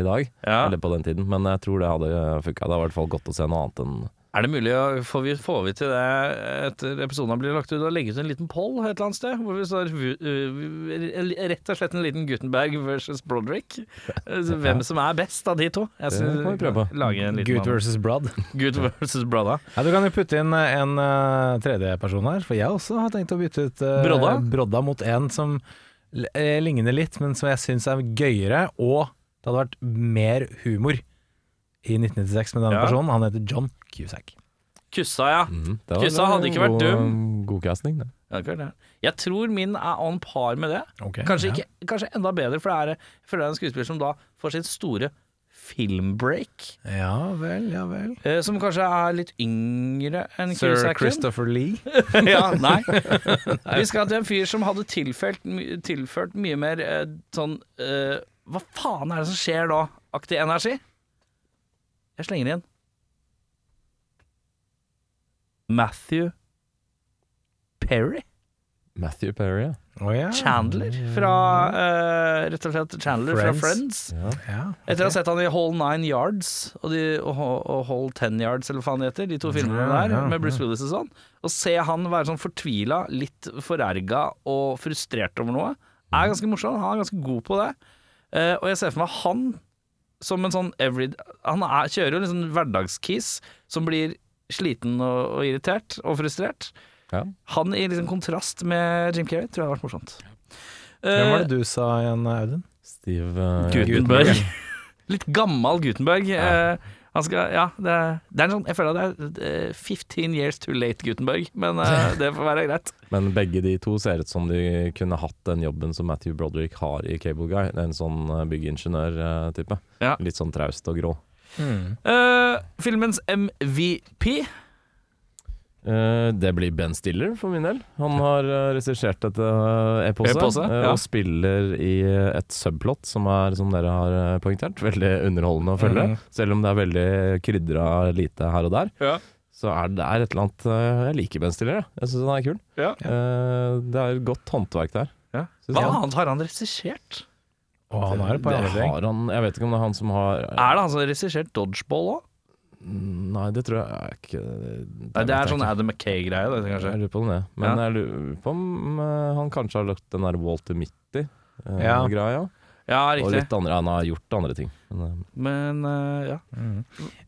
C: i dag,
B: Ja.
C: eller på den tiden, men jeg tror det hadde funka. Det hadde i hvert fall godt å se noe annet enn
B: Er det mulig å får vi, får vi til det etter episoden blir lagt ut, å legge ut en liten poll et eller annet sted? Hvor vi står uh, rett og slett en liten Gutenberg versus Broderick. Uh, Hvem som er best av de to. Jeg
C: Det
B: synes-
C: kan vi prøve.
B: Liten
D: Good versus Brod.
B: Gut versus Brodda.
D: Ja, du kan jo putte inn eh, en uh, tredjeperson her, for jeg også har tenkt å bytte ut uh,
B: Brodda?
D: Brodda mot en som eh, ligner litt, men som jeg syns er gøyere, og det hadde vært mer humor i 1996 med denne
B: Ja.
D: personen. Han heter John Cusack.
B: Kussa, ja.
C: Mm,
B: Kussa hadde ikke vært
C: god,
B: dum.
C: God casting, det.
B: Ja, det, det. Jeg tror min er on par med det. Kanskje, ikke, kanskje enda bedre, for det er, jeg føler det er en skuespiller som da får sitt store filmbreak.
D: Ja vel, ja vel.
B: Eh, som kanskje er litt yngre enn
D: Sir
B: Cusacken.
D: Christopher Lee. <laughs>
B: ja, <laughs> nei. Vi skal til en fyr som hadde tilført, tilført mye mer eh, sånn eh, Hva faen er det som skjer da? Aktig energi? Jeg slenger inn. Matthew Perry?
C: Matthew Perry, ja.
D: Oh, yeah.
B: Chandler fra uh, Rett og slett Chandler fra
D: Friends.
B: Friends.
C: ja.
D: okay.
B: Etter å ha sett han i Whole Nine Yards og, de, og, og Whole Ten Yards, eller hva faen det heter, de to filmene
D: Ja,
B: der
D: ja,
B: med Bruce Willis og sånn, å se han være sånn fortvila, litt forerga og frustrert over noe, er ganske morsom. Han er ganske god på det. Uh, og jeg ser for meg han som en sånn every... Han er, kjører jo en sånn hverdagskiss som blir sliten og, og irritert og frustrert.
C: Ja.
B: Han i liksom kontrast med Jim Carrey tror jeg har vært morsomt.
D: Hvem var
B: Eh,
D: det du sa igjen, Audun?
C: Steve uh,
B: Gutenberg. <laughs> Litt gammel Gutenberg. Eh, han skal, ja, det, er- det er en sånn, jeg føler at det er eh, 15 years too late Gutenberg, men uh, <laughs> det får være greit.
C: Men begge de to ser ut som de kunne hatt den jobben som Matthew Broderick har i Cable Guy. Det er En sånn eh, byggingeniør-type.
B: Ja.
C: Litt sånn traust og grå.
B: Eh, filmens MVP
C: Uh, det blir Ben Stiller for min del. Han har uh, regissert et uh, eposet,
B: Epose,
C: eh,
B: ja.
C: og spiller i et subplot som er, som dere har eh, poengtert, veldig underholdende å følge.
D: Mm.
C: Selv om det er veldig krydra lite her og der,
B: Ja.
C: så er det er et eller annet eh, Jeg liker Ben Stiller, jeg. Jeg syns han er kul.
B: Ja.
C: Eh, det er godt håndverk der.
B: Hva annet har han regissert?
D: Og han er på
C: det har han Jeg vet ikke om det er han som har
B: Er det han som har regissert Dodgeball òg?
C: Nei, det tror jeg er ikke
B: Det er sånn Adam McKay-greie, det, kanskje.
C: Jeg lurer på det. Men
B: Ja.
C: jeg lurer på om eh, han kanskje har lagt den der Walter Mitty-greia.
D: Ja.
B: Ja,
C: og litt andre Han har gjort andre ting. Men, eh,
B: Men uh, ja.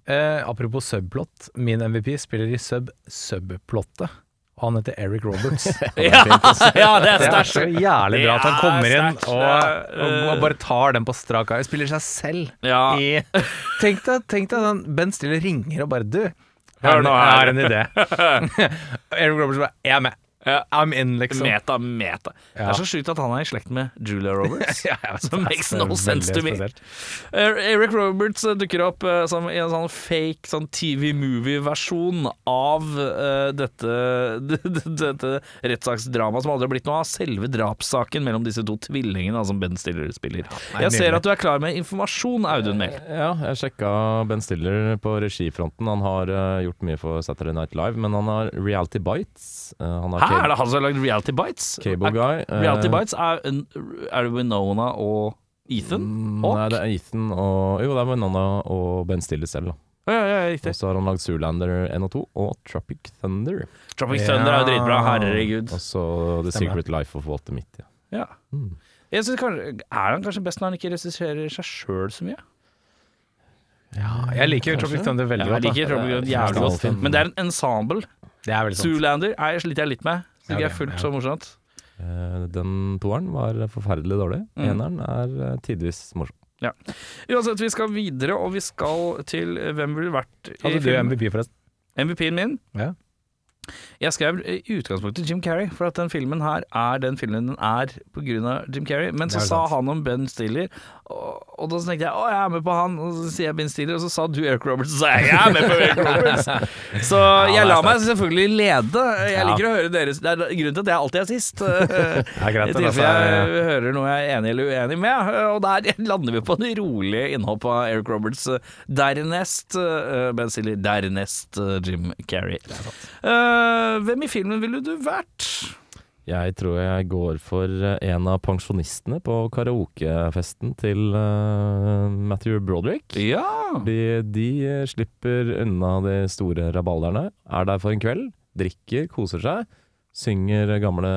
D: Eh, apropos subplot, min MVP spiller i sub-subplottet. Og han heter Eric Roberts. <laughs>
B: ja, <laughs> ja, det er
D: Det er så jævlig bra at han
B: er
D: kommer inn og, og,
B: eh,
D: bare tar den på strak arm. Spiller seg selv
B: Ja.
D: i <laughs> Tenk deg, tenk deg den Ben Stiller ringer og bare Du, jeg
B: Hør
D: har en-
B: nå her.
D: har en idé. Eric Roberts bare Jeg er med.
B: Ja.
D: I'm in, liksom.
B: Meta, meta. Det er så sjukt at han er i slekt med Julia Roberts. <laughs>
D: Ja, vet,
B: Som makes no sense to me. Eh, Eric Roberts eh, dukker opp uh, som i en sånn fake sånn TV-movie-versjon av uh, dette, <laughs> dette rettssaksdramaet som aldri har blitt noe av. Selve drapssaken mellom disse to tvillingene som Ben Stiller spiller. Jeg ser at du er klar med informasjon, Audun Mehl.
C: ja, jeg sjekka Ben Stiller på regifronten. Han har uh, gjort mye for Saturday Night Live, men han har Reality Bites. Han har
B: Hæ,
C: Cable,
B: er det han som har lagd Reality Bites?
C: Cable Guy. Er,
B: Reality Bites er, er det Winona og Ethan?
C: mm, Nei, det er Ethan og Jo, det er Winona og Ben Stiller selv, da.
B: Ja, ja, ja, riktig.
C: Og så har han lagd Zoolander 1 og 2 og Tropic Thunder.
B: Tropic
D: Ja.
B: Thunder er jo dritbra, herregud.
C: Og så The
D: Stemmer.
C: Secret Life of Walter Mitty.
B: Ja.
C: Mm.
B: Jeg synes kanskje, Er han kanskje best når han ikke regisserer seg sjøl så mye?
D: Ja, jeg liker Tropic Thunder veldig
B: Jeg
D: godt. Jeg
B: liker Tropic Thunder
C: er
B: jævlig godt, men det er en ensemble.
D: Det er veldig sant.
B: Zoolander er sliter jeg litt med. Så
D: Ja,
B: det er
D: det-
B: fullt
D: ja.
B: så morsomt.
C: Eh, Den toeren var forferdelig dårlig.
B: Mm.
C: Eneren er eh, tidvis morsom.
B: Uansett, vi skal videre, og vi skal til hvem ville vært i
D: Hadde du
B: film-
D: MVP, forresten?
B: MVP-en min?
D: Ja.
B: Jeg skrev i utgangspunktet Jim Carrey, for at den filmen her er den filmen den er pga. Jim Carrey. Men så
D: er
B: sa han om Ben Stiller, og, og da tenkte jeg å, jeg er med på han. Og så sier jeg Ben Stiller, og så sa du Eric Roberts, og så sa jeg jeg er med på Eric Roberts. Så jeg
D: det er
B: lar meg selvfølgelig lede. Jeg liker å høre deres Det er grunnen til at jeg alltid er sist. <laughs> <laughs>
D: er
B: I tilfelle
D: altså.
B: jeg hører noe jeg er enig eller uenig med. Og der <laughs> lander vi på det rolige innhoppet av Eric Roberts. Dernest eh, Ben Stiller, dernest eh, Jim Carrey. Eh, hvem i filmen ville du vært?
C: Jeg tror jeg går for eh, en av pensjonistene på karaokefesten til uh, Matthew Broderick.
B: Ja.
C: De, de eh, slipper unna de store rabalderne, er der for en kveld, drikker, koser seg, synger gamle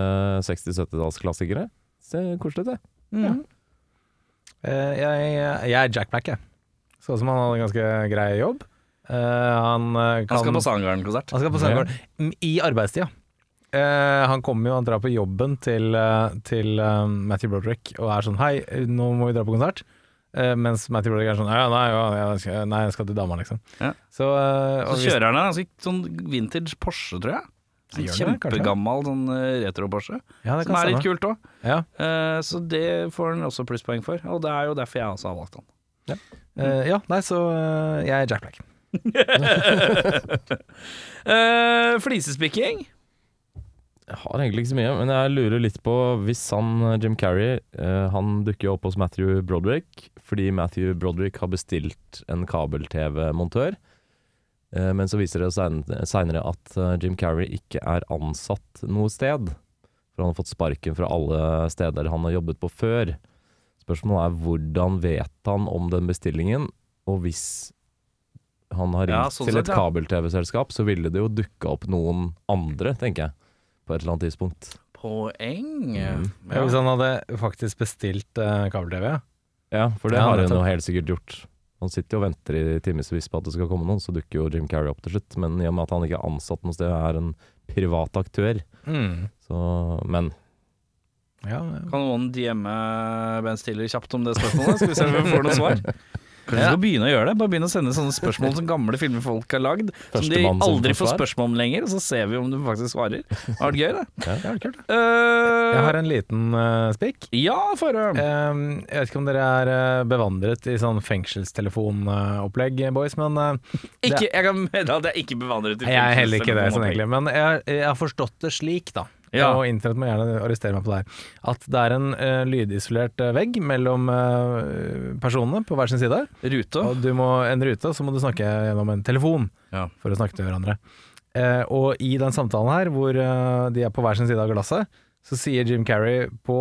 C: 60-70-tallsklassikere. Ser koselig ut, det.
D: Uh, jeg, jeg er Jack Black, jeg. Så ut som han hadde en ganske grei jobb. Eh, han eh, kan
B: Han skal på Sandgarden-konsert.
D: Han skal på Sandgården mm, i arbeidstida. Uh, han kommer jo, han drar på jobben til, uh, til uh, Matthew Broderick og er sånn Hei, nå må vi dra på konsert. Mens Matthew Broderick er sånn Ja, nei, ja, jeg skal, nei, jeg skal til dama, liksom.
B: Ja.
D: Så,
B: Så kjører han en ganske sånn vintage Porsche, tror jeg. Sånn
D: Gjør det.
B: Kjempegammal sånn retro-Porsche.
D: ja,
B: Som er litt kult òg.
D: Ja.
B: så det får han også plusspoeng for. Og det er jo derfor jeg også har valgt han.
D: Ja, nei, så jeg er Jack Black.
B: Uh, flisespikking.
C: Jeg har egentlig ikke så mye, men jeg lurer litt på hvis han eh, Jim Carrey uh, Han dukker jo opp hos Matthew Broderick fordi Matthew Broderick har bestilt en kabel-TV-montør. Uh, men så viser det seg seinere at eh, Jim Carrey ikke er ansatt noe sted. For han har fått sparken fra alle steder han har jobbet på før. Spørsmålet er hvordan vet han om den bestillingen, og hvis han har ringt
B: Ja, sånn
C: til
B: sett,
C: et kabel-TV-selskap, så ville det jo dukka opp noen andre, tenker jeg. På et eller annet tidspunkt.
B: Poeng.
C: Mm.
D: Ja. Hvis han hadde faktisk bestilt uh, kabel-TV, ja.
C: Ja, for det
D: Ja,
C: har han jo helt sikkert gjort. Han sitter jo og venter i timevis på at det skal komme noen, så dukker jo Jim Carrey opp til slutt. Men i og med at han ikke er ansatt noe sted, er en privat aktør,
D: Mm.
C: så Men
D: ja, ja.
B: Kan noen DM-e Ben Stiller kjapt om det spørsmålet? Skal vi se om vi får noe svar. <laughs> Kanskje vi skal begynne å gjøre det? Bare begynne å sende sånne spørsmål som gamle filmer folk har lagd, som de aldri
C: får
B: spørsmål om lenger, og så ser vi om du faktisk svarer. Det vært gøy, det. <laughs>
C: Ja, det er kult.
B: Uh,
D: Jeg har en liten uh, spikk.
B: Ja, for uh,
D: jeg vet ikke om dere er eh, bevandret i sånn fengselstelefonopplegg, boys, men uh, <laughs>
B: ikke, Jeg kan meddele at jeg er ikke bevandret i
D: jeg er heller ikke det sånn egentlig. Men jeg, jeg har forstått det slik, da.
B: Ja.
D: Og internett må gjerne arrestere meg på det her. At det er en uh, lydisolert eh, vegg mellom uh, personene på hver sin side.
B: Rute.
D: Og du må en rute, så må du snakke gjennom en telefon
B: Ja.
D: for å snakke til hverandre. Uh, og i den samtalen her, hvor de er på hver sin side av glasset, så sier Jim Carrey på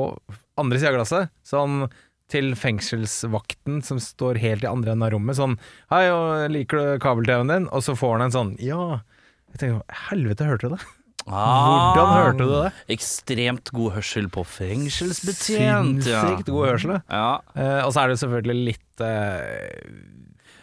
D: andre sida av glasset sånn til fengselsvakten som står helt i andre enden av rommet, sånn 'Hei, og liker du kabel-TV-en din?' Og så får han en sånn 'Ja'. Jeg tenker 'Helvete, hørte du det?' Hvordan hørte du det?
B: Ah, Ekstremt god hørsel på fengselsbetjent.
D: Sinnssykt god hørsel.
B: Ja.
D: Eh, og så er det selvfølgelig litt eh,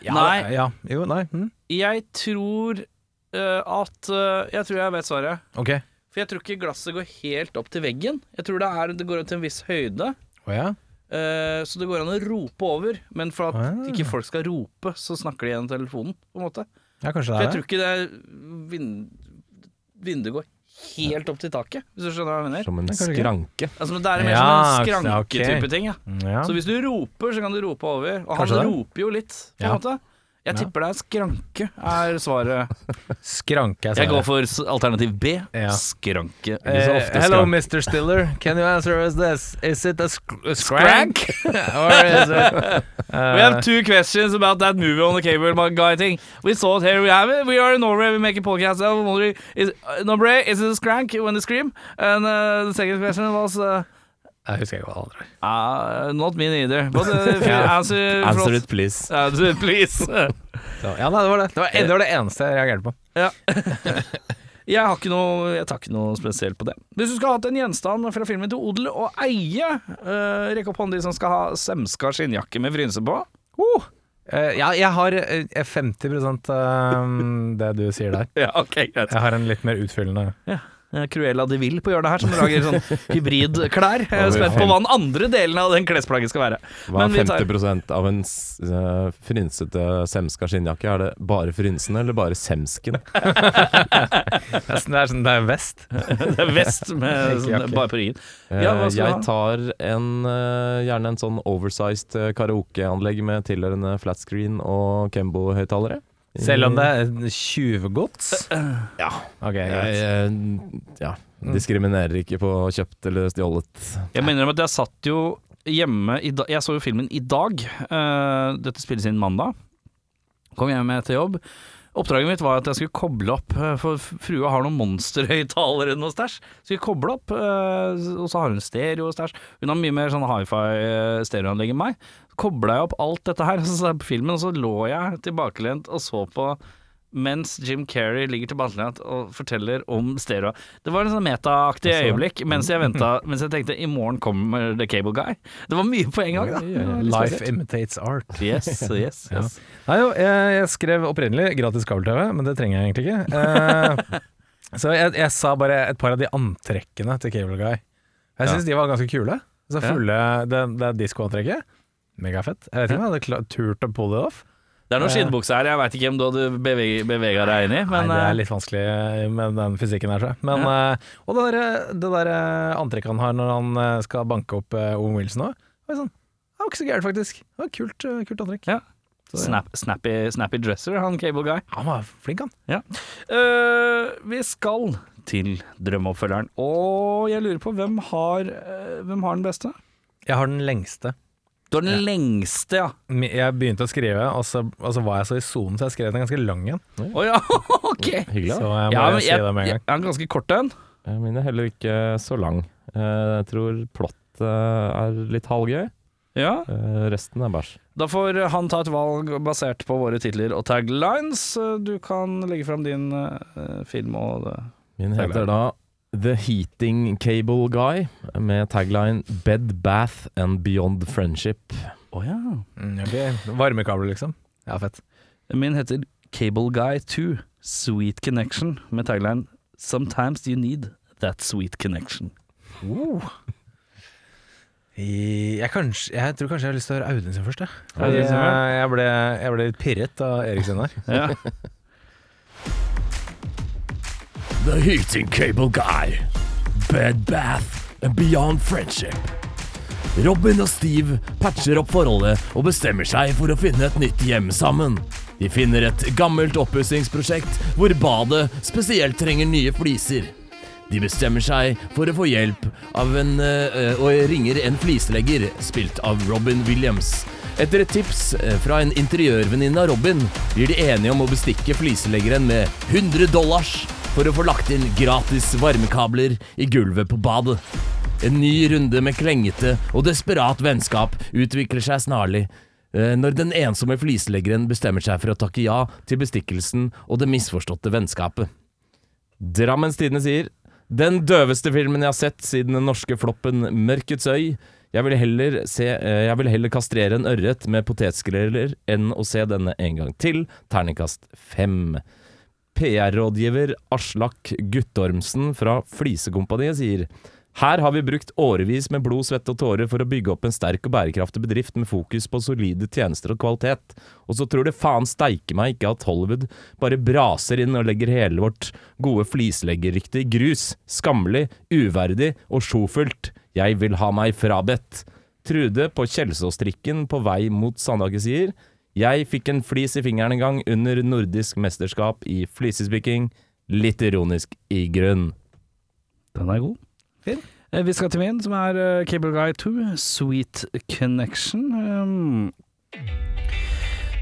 D: ja,
B: Nei.
D: Ja, jo, nei. Hm?
B: Jeg tror eh, at eh, Jeg tror jeg vet svaret.
D: Ok.
B: For jeg tror ikke glasset går helt opp til veggen. Jeg tror det, er, det går opp til en viss høyde.
D: Å ja.
B: Eh, så det går an å rope over, men for at
D: Ah.
B: ikke folk skal rope, så snakker de gjennom telefonen. På en måte
D: ja, kanskje
B: For
D: det
B: jeg
D: er
B: tror
D: det.
B: ikke det vind, vinduet går helt opp til taket, hvis du skjønner hva jeg mener.
C: Som en skranke.
B: Altså, det er mer
D: Ja,
B: som en skranketype okay. ting. Ja.
D: Ja.
B: Så hvis du roper, så kan du rope over. Og
D: Kanskje
B: han
D: det.
B: roper jo litt, på en
D: Ja.
B: måte. Jeg
D: Ja.
B: tipper det er skranke, er svaret. <laughs>
D: Skranke er
B: Jeg går for s- alternativ B.
D: Ja.
B: Skranke.
C: Ikke
D: Eh, hello,
C: skrank.
D: Mr. Stiller. Can you answer us this? Is it a, sc a skrank? <laughs> Or is it <laughs>
B: We have two questions about that movie on the cable guy thing. We saw it here. We have it. We are in Norway. We make a podcast. I was Is, uh, number A, is it a skrank when they scream? And uh, the second question was uh,
D: Jeg husker ikke hva det andre er.
B: uh, Not me neither. But uh, <laughs> answer,
C: Answer it, please.
B: Answer it, please. <laughs>
D: Så, ja, nei, det var det. Det var, det var det eneste jeg reagerte på. <laughs>
B: Jeg har ikke noe Jeg tar ikke noe spesielt på det. Hvis du skulle hatt en gjenstand fra filmen til odel og eie, uh, rekk opp hånden de som skal ha semska skinnjakke med frynse på.
D: Uh, Uh, ja, jeg har eh, 50 uh, det du sier der.
B: Ja, okay.
D: Jeg har en litt mer utfyllende
B: eh, Cruella de Vil på hjørnet her, som lager sånn hybridklær. Jeg er spent på hva den andre delen av den klesplagget skal være.
C: Hva er
B: vi tar-
C: 50% av en uh, eh, frynsete semska skinnjakke? Er det bare frynsen eller bare semsken? <laughs>
D: Det er sånn- det er sånn det er vest. <laughs>
B: Det er vest med sånn, bare på ryggen.
C: Eh,
B: Ja, ha?
C: jeg tar en, eh, gjerne en sånn oversized eh, karaokeanlegg med tilhørende flat screen og Kembo-høyttalere.
D: Selv om det er tjuvgods? <clears throat>
C: Ja.
D: Ok,
C: Jeg eh, ja, diskriminerer ikke på kjøpt eller stjålet.
B: Jeg mener om at jeg satt jo hjemme i dag Jeg så jo filmen i dag. Eh, dette spilles inn mandag. Kom hjem etter jobb. Oppdraget mitt var at jeg skulle koble opp, eh, for frua har noen monsterhøyttalere og stæsj. Skulle koble opp, eh, og så har hun stereo og stæsj. Hun har mye mer sånn hi-fi stereoanlegg enn meg. Kobla jeg opp alt dette her, og <laughs> så jeg på filmen, og så lå jeg tilbakelent og så på mens Jim Carrey ligger tilbakelent og forteller om stereo. Det var en sånn metaaktig øyeblikk mens jeg ventet, mens jeg tenkte i morgen kommer The Cable Guy. Det var mye på en gang, da. Ja,
D: Life imitates art.
B: Yes, <laughs> yes,
D: Ja.
B: yes.
D: Nei, jo, jeg, jeg skrev opprinnelig gratis kabel-TV, men det trenger jeg egentlig ikke. Eh, <laughs> så jeg, jeg sa bare et par av de antrekkene til Cable Guy. Jeg syns de var ganske kule. Så
B: Ja.
D: fulle det, det diskoantrekket. Megafett. Jeg vet ikke om jeg hadde turt å pulle det off.
B: Det er noen skinnbukser her, jeg veit ikke om du hadde bevega deg inn i, men
D: Nei, det
B: eh,
D: er litt vanskelig med den fysikken her, tror jeg. Men, ja. og det der, det der eh, antrekket han har når han eh, skal banke opp uh, Owen Wilson òg, var sånn Det var ikke så gærent, faktisk. Det var kult, eh, kult antrekk.
B: Ja.
D: Ja.
B: snap, snappy, snappy dresser, han Cable Guy.
D: Han var flink, han.
B: Eh, vi skal til drømmeoppfølgeren, og jeg lurer på hvem har, uh, hvem har den beste?
D: Jeg har den lengste.
B: Du har den lengste, ja.
D: Jeg begynte å skrive, og så, og så var jeg så i sonen, så jeg skrev den ganske lang en.
B: Å ja, <laughs> ok.
C: Hyggelig.
D: Så jeg må
B: Ja, men
D: si
B: jeg,
D: det med en
B: jeg,
D: gang.
B: jeg har en ganske kort en.
C: Eh, Min er heller ikke så lang. Eh, Jeg tror plottet er litt halvgøy.
B: Ja.
C: Eh, Resten er bæsj.
B: Da får han ta et valg basert på våre titler og taglines. Du kan legge fram din eh, film og det.
C: Min heter da The Heating Cable Guy, med tagline Bed, Bath and Beyond Friendship.
B: Å ja.
D: Mm, okay. Varmekabler, liksom. Ja, fett.
B: Min heter Cable Guy 2, Sweet Connection, med tagline Sometimes you need that sweet connection.
D: I- Jeg, kanskje, jeg tror kanskje jeg har lyst til å høre Audun sin først. Jeg, jeg, jeg, ble, jeg ble litt pirret av Erik sin her.
B: Ja. <laughs>
C: The Heating Cable Guy. Bed, Bath and Beyond Friendship. Robin og Steve patcher opp forholdet og bestemmer seg for å finne et nytt hjem sammen. De finner et gammelt oppussingsprosjekt hvor badet spesielt trenger nye fliser. De bestemmer seg for å få hjelp av en øh, og ringer en flislegger, spilt av Robin Williams. Etter et tips eh, fra en interiørvenninne av Robin blir de enige om å bestikke fliseleggeren med 100 dollars for å få lagt inn gratis varmekabler i gulvet på badet. En ny runde med klengete og desperat vennskap utvikler seg snarlig eh, når den ensomme fliseleggeren bestemmer seg for å takke ja til bestikkelsen og det misforståtte vennskapet. Drammens Tidende sier Den døveste filmen jeg har sett siden den norske floppen Mørkets øy. Jeg vil heller, eh, vil heller kastrere en ørret med potetskreller enn å se denne en gang til. Terningkast fem. PR-rådgiver Aslak Guttormsen fra Flisekompaniet sier her har vi brukt årevis med blod, svette og tårer for å bygge opp en sterk og bærekraftig bedrift med fokus på solide tjenester og kvalitet. Og så tror det faen steike meg ikke at Hollywood bare braser inn og legger hele vårt gode flisleggerrykte i grus. Skammelig, uverdig og sjofullt. Jeg vil ha meg frabedt. Trude på Kjelsåstrikken på vei mot Sandaker sier Jeg fikk en flis i fingeren en gang under nordisk mesterskap i flisespikking. Litt ironisk i grunn.
B: Den er god. Eh, Vi skal til min, som er eh, Cable Guy 2, Sweet Connection. Um,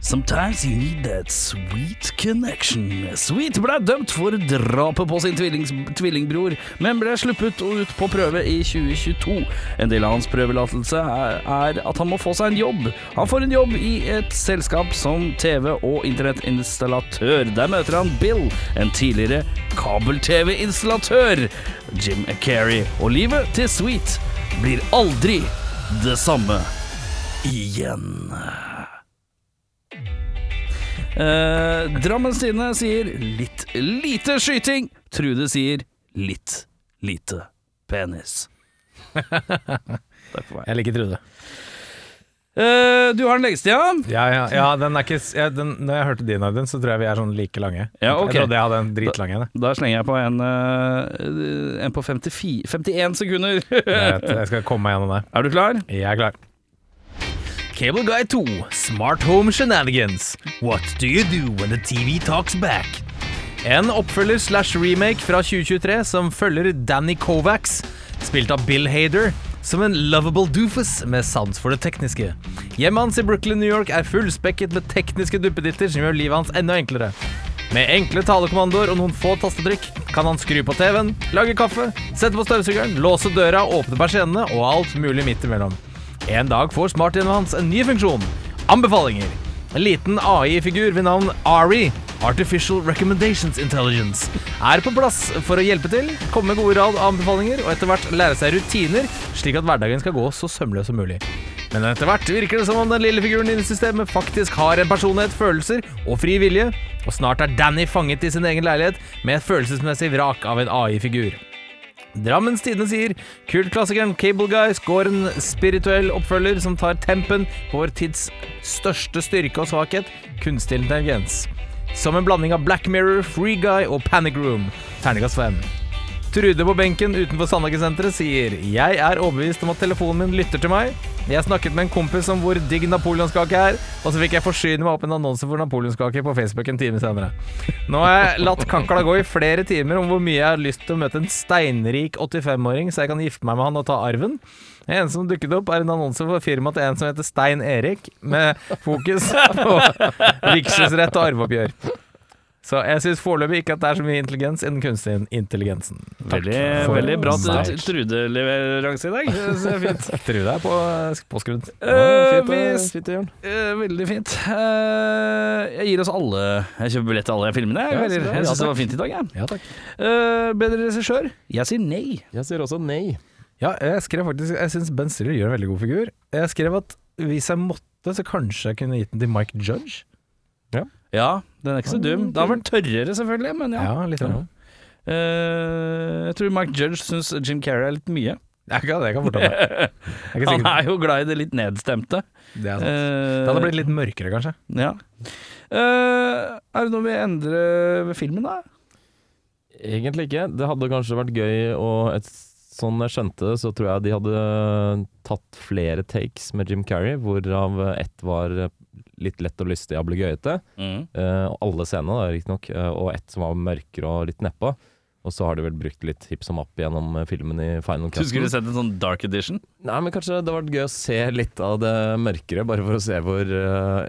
B: Sometimes you need that sweet connection. Sweet ble dømt for drapet på sin tvillings, tvillingbror, men ble sluppet ut på prøve i 2022. En del av hans prøvelatelse er at han må få seg en jobb. Han får en jobb i et selskap som TV- og internettinstallatør. Der møter han Bill, en tidligere kabel-TV-installatør. Jim Carrey og livet til Sweet blir aldri det samme igjen. Eh, Drammens Tidende sier litt lite skyting. Trude sier litt lite penis. Takk for meg.
D: Jeg liker Trude.
B: Eh, du har den lengste, ja?
D: Ja, ja, ja, den er ikke ja, den, Når jeg hørte din, Audun, så tror jeg vi er sånn like lange.
B: Ja, ok.
D: Jeg trodde jeg hadde en dritlang en. jeg.
B: Da slenger jeg på en, eh, en på 54, 51 sekunder.
D: Jeg vet, Jeg skal komme meg gjennom det. <laughs>
B: er du klar?
D: Jeg er klar. Cable Guy 2, Smart Home Shenanigans. What do you do when the TV talks back? En oppfølger slash remake fra 2023 som følger Danny Kovacs, spilt av Bill Hader, som en lovable doofus med sans for det tekniske. Hjemmet hans i Brooklyn, New York er fullspekket med tekniske duppeditter som gjør livet hans enda enklere. Med enkle talekommandoer og noen få tastetrykk kan han skru på TV-en, lage kaffe, sette på støvsugeren, låse døra, åpne persiennene og alt mulig midt imellom. En dag får smarthjemmet hans en ny funksjon. Anbefalinger. En liten AI-figur ved navn Ari, Artificial Recommendations Intelligence, er på plass for å hjelpe til, komme med gode råd og anbefalinger, og etter hvert lære seg rutiner, slik at hverdagen skal gå så sømløs som mulig. Men etter hvert virker det som om den lille figuren i systemet faktisk har en personlighet, følelser og fri vilje, og snart er Danny fanget i sin egen leilighet med et følelsesmessig vrak av en AI-figur. Drammens Tidende sier kultklassikeren Cable Guy skår en spirituell oppfølger som tar tempen på vår tids største styrke og svakhet, kunstig intelligens. Som en blanding av Black Mirror, Free Guy og Panic Room. Terningkast 5. Trude på benken utenfor Sandhagen-senteret sier Jeg er overbevist om at telefonen min lytter til meg. Jeg snakket med en kompis om hvor digg napoleonskake er, og så fikk jeg forsyne meg opp en annonse for napoleonskake på Facebook en time senere. Nå har jeg latt kakla gå i flere timer om hvor mye jeg har lyst til å møte en steinrik 85-åring, så jeg kan gifte meg med han og ta arven. Det eneste som dukket opp, er en annonse for firmaet til en som heter Stein Erik, med fokus på vigselsrett og arveoppgjør. Så jeg syns foreløpig ikke at det er så mye intelligens innen kunstig intelligensen.
B: Veldig,
D: for
B: veldig bra
D: at
B: t- Trude-leveranse i dag. Det er fint. <laughs>
D: Trude er på, påskrudd.
B: Uh,
C: Fint. Eh,
B: veldig fint. Uh, jeg gir oss alle Jeg kjøper billett til alle filmene. Jeg,
C: Ja,
B: jeg,
C: så
B: jeg
C: Ja,
B: syns det var fint i dag, jeg.
D: Ja, takk.
B: Eh, bedre regissør? Jeg sier nei.
C: Jeg sier også nei.
D: Ja, jeg skrev faktisk Jeg syns Ben Stiller gjør en veldig god figur. Jeg skrev at hvis jeg måtte, så kanskje jeg kunne gitt den til Mike Judge.
B: Ja, den er ikke så dum. Det har vært tørrere, selvfølgelig, men ja.
D: Ja, litt sånn.
B: Eh, jeg tror Mike Judge syns Jim Carrey er litt mye.
D: Jeg kan, <laughs> det kan. Jeg er ikke
B: Han er jo glad i det litt nedstemte.
D: Det, er sant.
B: Eh,
D: det hadde blitt litt mørkere, kanskje.
B: Ja. Uh, er det noe vi endrer ved filmen, da?
C: Egentlig ikke. Det hadde kanskje vært gøy og Sånn jeg skjønte det, så tror jeg de hadde tatt flere takes med Jim Carrey, hvorav ett var litt lett og lystig og ablegøyete.
B: Mm.
C: Uh, alle scenene, riktignok. Uh, og ett som var mørkere og litt nedpå. Og så har de vel brukt litt hipp som app gjennom eh, filmen i Final
B: Du
C: Cut.
B: skulle sett en sånn dark edition?
C: Nei, men kanskje det hadde vært gøy å se litt av det mørkere, bare for å se hvor uh,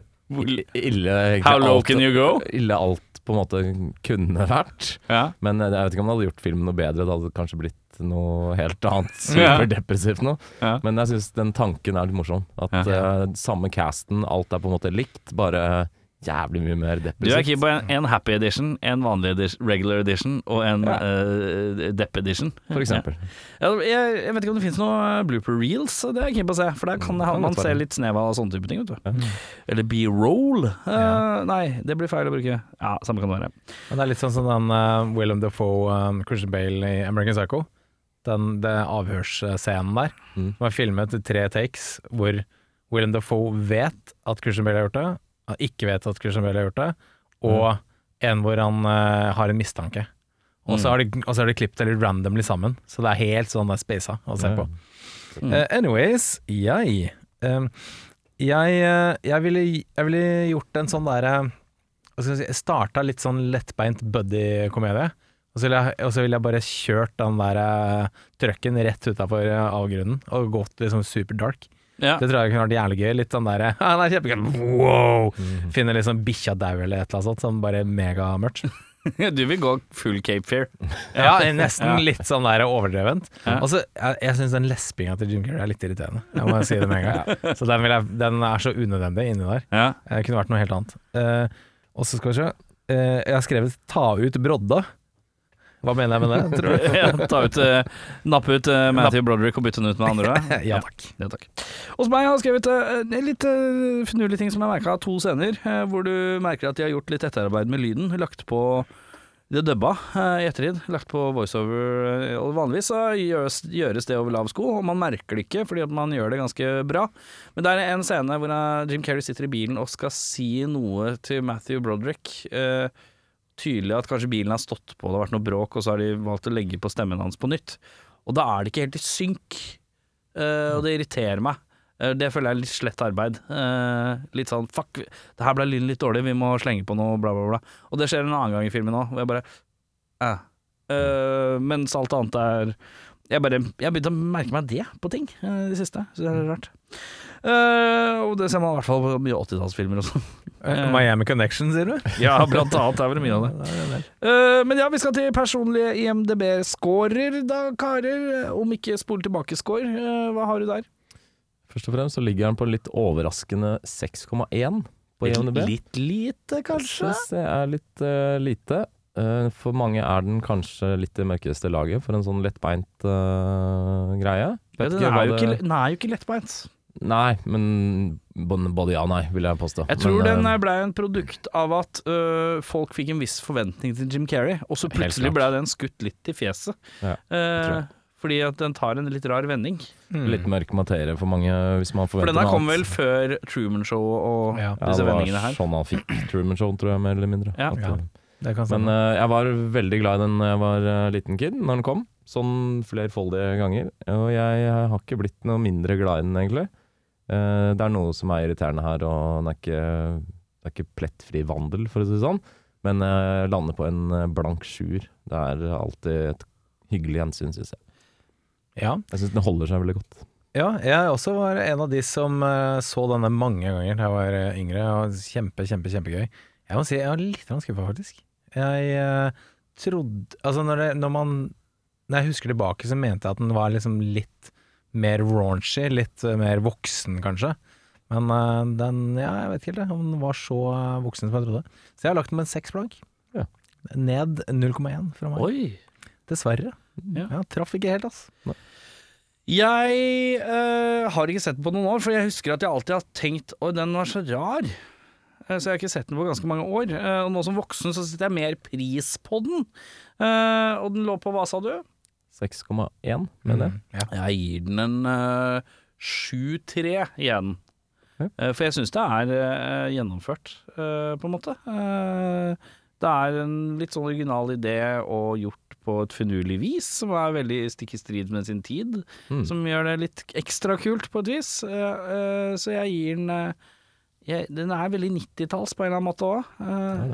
C: ille
B: How low
C: alt-
B: can you go?
C: Ille alt på en måte kunne vært.
B: Ja.
C: Men eh, jeg vet ikke om det hadde gjort filmen noe bedre. Det hadde kanskje blitt noe helt annet. <laughs> Superdepressivt nå.
B: Ja.
C: Men jeg syns den tanken er litt morsom. At
B: Ja.
C: eh, samme casten, alt er på en måte likt, bare jævlig mye mer
B: Du er
C: depressivt.
B: keen på en, en happy edition, en vanlig edition, regular edition og en
C: Ja.
B: uh, depp edition.
C: For eksempel.
B: Ja, jeg, jeg vet ikke om det finnes noe blooper reels, det er jeg keen på å se. For der kan,
C: Mm, kan
B: man se litt snev av sånne type ting. Vet du.
C: Ja.
B: Eller B-roll. Eh, Nei, det blir feil å bruke. Ja, samme kan det være.
D: Men det er litt sånn som den uh, Willem Dafoe, um, Christian Bale i American Psycho. Den, det avhørsscenen der,
C: Mm.
D: som er filmet i tre takes, hvor Willem Dafoe vet at Christian Bale har gjort det, han ikke vet at Christian Bale har gjort det, og en hvor han uh, har en mistanke. Og så
B: Mm.
D: har de, de klippet det litt randomly sammen, så det er helt sånn det er spasa å se på.
B: Mm.
D: Uh, anyways, jeg um, jeg, eh, jeg, ville, jeg ville gjort en sånn derre si, Starta litt sånn lettbeint buddy-komedie. Og så ville jeg, vil jeg bare kjørt den der uh, trucken rett utafor avgrunnen og gått liksom superdark.
B: Ja.
D: Det tror jeg kunne vært jævlig gøy. Litt sånn derre <laughs> ah, det er kjempegøy. Wow! Finne liksom bikkja dau eller et eller annet sånt, sånn bare megamørkt. <laughs>
B: Du vil gå full Cape Fear. <laughs>
D: Ja, nesten
B: Ja.
D: litt sånn der overdrevent.
B: Ja.
D: Og så, jeg, jeg syns den lespinga til Jim Carrey er litt irriterende. Jeg må si det med en gang. Så den, vil jeg, den er så unødvendig inni der.
B: Ja.
D: Det kunne vært noe helt annet. Uh, og så skal vi se. Uh, jeg har skrevet 'ta ut brodda'. Hva mener jeg med det, <laughs> tror du?
B: ja, ta ut, uh, nappe ut uh, Matthew Broderick og bytte den ut med andre. <laughs>
D: ja takk.
B: Ja, takk. Hos meg har jeg skrevet en litt uh, finurlige ting som jeg merka to scener, hvor du merker at de har gjort litt etterarbeid med lyden. Lagt på det dubba i ettertid, lagt på voiceover. Og vanligvis så gjøres, gjøres det over lav sko, og man merker det ikke fordi at man gjør det ganske bra. Men det er en scene hvor Jim Carrey sitter i bilen og skal si noe til Matthew Broderick. Eh, tydelig at kanskje bilen har stått på, det har vært noe bråk, og så har de valgt å legge på stemmen hans på nytt. Og da er det ikke helt i synk, uh, og det irriterer meg. Uh, Det føler jeg er litt slett arbeid. Uh, litt sånn fuck, det her ble lyden litt dårlig, vi må slenge på noe, bla, bla, bla. Og det skjer en annen gang i filmen òg, hvor jeg bare eh. Mens alt annet er Jeg bare Jeg har begynt å merke meg det på ting i det siste. Så det er rart. Eh, og det ser man i hvert fall på mye 80-tallsfilmer også.
D: Uh, <laughs> Miami Connection, sier du?
B: Ja, blant annet. Det er vel mye av det. <laughs> Uh, men ja, vi skal til personlige IMDb-scorer da, karer. Om ikke spol tilbake-score. Eh, hva har du der?
C: Først og fremst så ligger den på litt overraskende 6,1 på IMDb.
B: Litt lite, kanskje?
C: Det er litt eh, lite. Eh, for mange er den kanskje litt det mørkeste laget for en sånn lettbeint uh, greie.
B: Ja, den, er jo
C: det-
B: ikke, den er jo ikke lettbeint.
C: Nei, men både ja og nei, vil jeg påstå.
B: Jeg tror
C: men,
B: den
C: blei
B: ble en produkt av at øh, folk fikk en viss forventning til Jim Carrey, og så plutselig
C: blei
B: ble den skutt litt i fjeset.
C: Ja, uh,
B: fordi at den tar en litt rar vending.
C: Litt mørk materie for mange, hvis man
B: For
C: forventer
B: den her
C: noe
B: kom vel før Truman Show og
D: Ja.
C: Ja,
B: disse
C: det var sånn han fikk Truman Show, tror jeg, mer eller mindre.
B: Ja.
C: At,
D: Ja.
C: eh,
D: Det kan
C: Men eh, jeg var veldig glad i den da jeg var uh, liten kid, når den kom. Sånn flerfoldige ganger. Og jeg, har ikke blitt noe mindre glad i den, egentlig. Eh, det er noe som er irriterende her, og det er ikke, det er ikke plettfri vandel, for å si det sånn. Men jeg lander på en eh, blank sjuer. Det er alltid et hyggelig gjensyn, syns jeg.
D: ja.
C: Jeg syns den holder seg veldig godt.
D: ja, jeg også var en av de som eh, så denne mange ganger da jeg var eh, yngre. Og kjempe, kjempe, kjempegøy. Jeg må si jeg var litt skuffa, faktisk. Jeg uh, trodde Altså, når, det, når man Når jeg husker tilbake, så mente jeg at den var liksom litt mer raunchy, litt eh, mer voksen, kanskje. Men eh, den Ja, jeg vet ikke helt om den var så eh, voksen som jeg trodde. Så jeg har lagt den med en seks blank.
C: Ja.
D: Ned 0,1 fra meg.
B: Oi!
D: Dessverre.
B: Ja.
D: Ja, traff ikke helt, ass.
B: Jeg øh, har ikke sett den på noen år, for jeg husker at jeg alltid har tenkt Oi, den var så rar. Så jeg har ikke sett den på ganske mange år. Og nå som voksen så setter jeg mer pris på den. Eh, Og den lå på hva, sa du?
C: 6,1, mener jeg.
D: Mm, ja.
B: Jeg gir den en uh, 7-3 igjen.
C: Ja.
B: Eh, For jeg syns det er uh, gjennomført, på en måte. Eh, Det er en litt sånn original idé og gjort på et finurlig vis, som er veldig stikk i strid med sin tid.
C: Mm.
B: Som gjør det litt ekstra kult på et vis. Eh, eh, Så jeg gir den eh, jeg, Den er veldig 90-talls på en eller annen måte òg.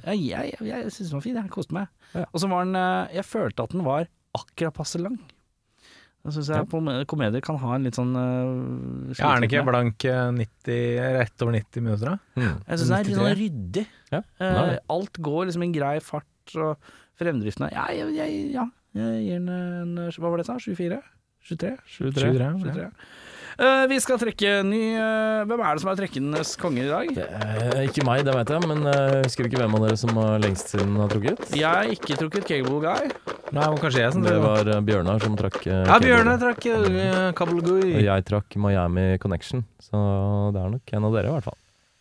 B: Jeg, jeg, jeg, jeg syns den var fin, jeg koste meg.
C: Ja.
B: Og så var den eh, Jeg følte at den var akkurat passe lang. Da syns jeg ja. komedier kan ha en litt sånn uh,
D: Ja, er den ikke blank eh, 90, rett over 90 minutter, da?
C: Mm.
B: Jeg syns den er litt sånn ryddig.
C: Ja,
B: Eh,
C: det.
B: alt går liksom i en grei fart, og fremdriften er Ja, jeg, jeg, ja, jeg gir den en Hva var det jeg sa? 24? 23?
C: 23,
D: 23, ja.
B: 23. Eh, vi skal trekke ny uh, Hvem er det som er trekkenes konger i dag?
C: Er, ikke meg, det vet jeg, men uh, husker du ikke hvem av dere som har lengst siden har trukket.
B: Jeg har ikke trukket Cable Guy.
D: Nei, men kanskje jeg som
C: Det var Bjørnar som trakk
D: Ja, Bjørnar trakk uh, Guy.
C: Og jeg trakk Miami Connection, så det er nok en av dere i hvert fall.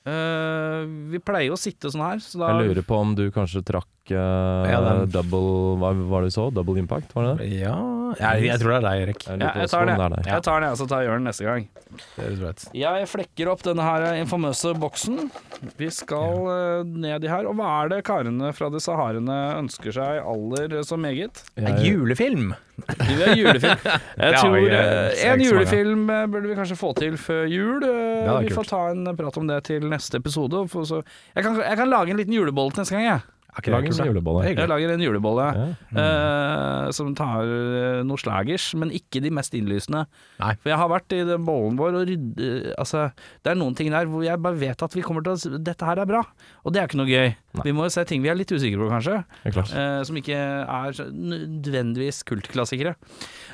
B: Uh, vi pleier jo å sitte sånn her, så da
C: Jeg lurer på om du kanskje trakk uh,
D: Ja,
C: double Hva var det du så? Double Impact, var det det?
D: Ja, jeg, jeg tror det er deg, Erik.
C: Jeg
B: Ja, jeg tar
C: den, er deg.
B: Jeg tar den, jeg, så tar jeg gjør den neste gang.
D: Det er rett.
B: Jeg flekker opp denne her infamøse boksen. Vi skal eh, ned i her. Og hva er det karene fra de saharene ønsker seg aller så meget?
D: En julefilm!
B: Vi vil ha julefilm. <laughs> Jeg
D: Ja,
B: tror
D: jeg-
B: eh,
D: jeg
B: En
D: ikke så mange.
B: julefilm eh, burde vi kanskje få til før jul. Eh,
D: hadde
B: Vi
D: kult.
B: får ta en prat om det til neste episode. og få så- Jeg kan, jeg kan lage en liten julebolle til neste gang, jeg.
D: Er
C: lager en julebolle.
B: Jeg lager en julebolle
C: Ja.
B: eh, som tar noen noe slagers, men ikke de mest innlysende.
D: Nei.
B: For jeg har vært i den bollen vår og rydde Altså, det er noen ting der hvor jeg bare vet at vi kommer til å Dette her er bra, og det er ikke noe gøy.
C: Nei.
B: Vi må jo se ting vi er litt usikre på, kanskje.
C: Det
B: eh, som ikke er nødvendigvis kultklassikere.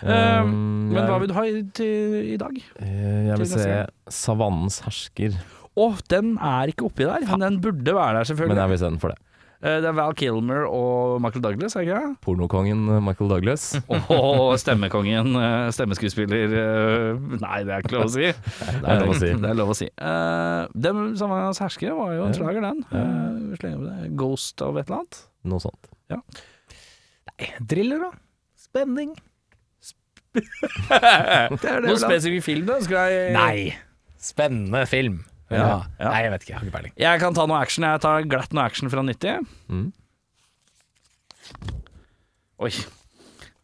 C: Um,
B: Men
C: jeg-
B: hva vil du ha i, til, i dag?
C: Eh, Jeg vil se 'Savannens hersker',
B: Å, den er ikke oppi der, men den burde være der, selvfølgelig.
C: men jeg vil se den for det.
B: Eh, det er Val Kilmer og Michael Douglas, er det ikke det?
C: Pornokongen Michael Douglas. <laughs>
B: Og stemmekongen, eh, stemmeskuespiller eh, Nei, det er ikke lov å si. <laughs>
C: Det er lov å si.
B: Det er lov å si. Dem som var hans herskere var jo en
C: Ja.
B: slager, den. Eh, det. Ghost av et eller annet.
C: Noe sånt.
D: Nei, thriller, da. Spenning. <laughs>
B: Noen spesifikk film, da? Skal jeg
D: Nei. Spennende film.
B: Ja.
D: Nei, jeg vet ikke. Jeg har ikke peiling.
B: Jeg kan ta noe action. Jeg tar glatt noe action fra 90.
C: Mm.
B: Oi.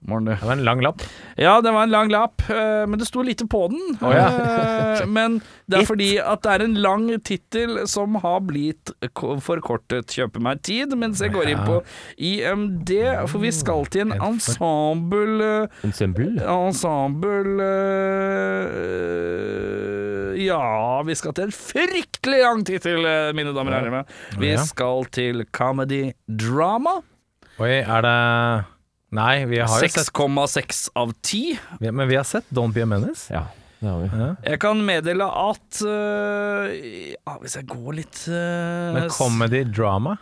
B: Morgen.
D: Det var en lang lapp.
B: Ja, det var en lang lapp, eh, men det sto lite på den.
D: Oh, ja.
B: Eh, <laughs> men det er fordi at det er en lang tittel som har blitt forkortet 'Kjøpe meg tid', mens jeg går inn på IMD, for vi skal til en ensemble
C: Ensemble.
B: Ensemble eh, Ja, vi skal til en fryktelig lang tittel, eh, mine damer og herrer. Vi skal til comedy drama.
D: Oi, er det Nei, vi har jo sett
B: 6,6 av 10.
D: vi- Men vi har sett Don't Be a Menace.
C: Ja, det har vi.
D: Ja.
B: Jeg kan meddele at øh, ja, Hvis jeg går litt øh,
D: Men comedy drama?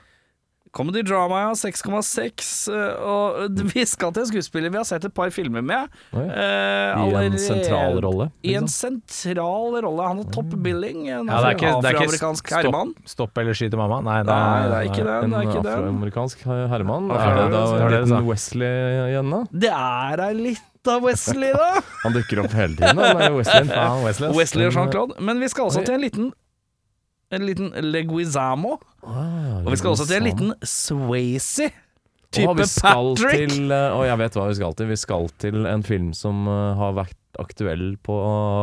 B: Comedy drama, ja. 6,6. øh, og vi skal til en skuespiller vi har sett et par filmer med.
C: Oi.
B: øh,
C: I en sentral rolle.
B: I en
C: liksom.
B: sentral rolle. Han har topp billing. En
D: Ja, det er ikke, det er ikke
B: afroamerikansk
D: stopp,
B: herremann.
D: stopp eller skyt mamma? Nei,
B: Nei, det er ikke det.
C: En
B: det, er ikke det.
C: afroamerikansk herremann. Er det da en liten Wesley igjen, da?
B: det er ei av Wesley, da. <laughs>
C: Han dukker opp hele tiden, Wesley.
D: Faen, Wesley.
B: Wesley og Jean-Claude. Men vi skal også til en liten En liten Leguizamo.
C: Ah,
B: Og vi skal også til en liten Swayze. Type
C: vi skal
B: Patrick.
C: Til, eh, jeg vet hva vi skal til. Vi skal til en film som eh, har vært aktuell på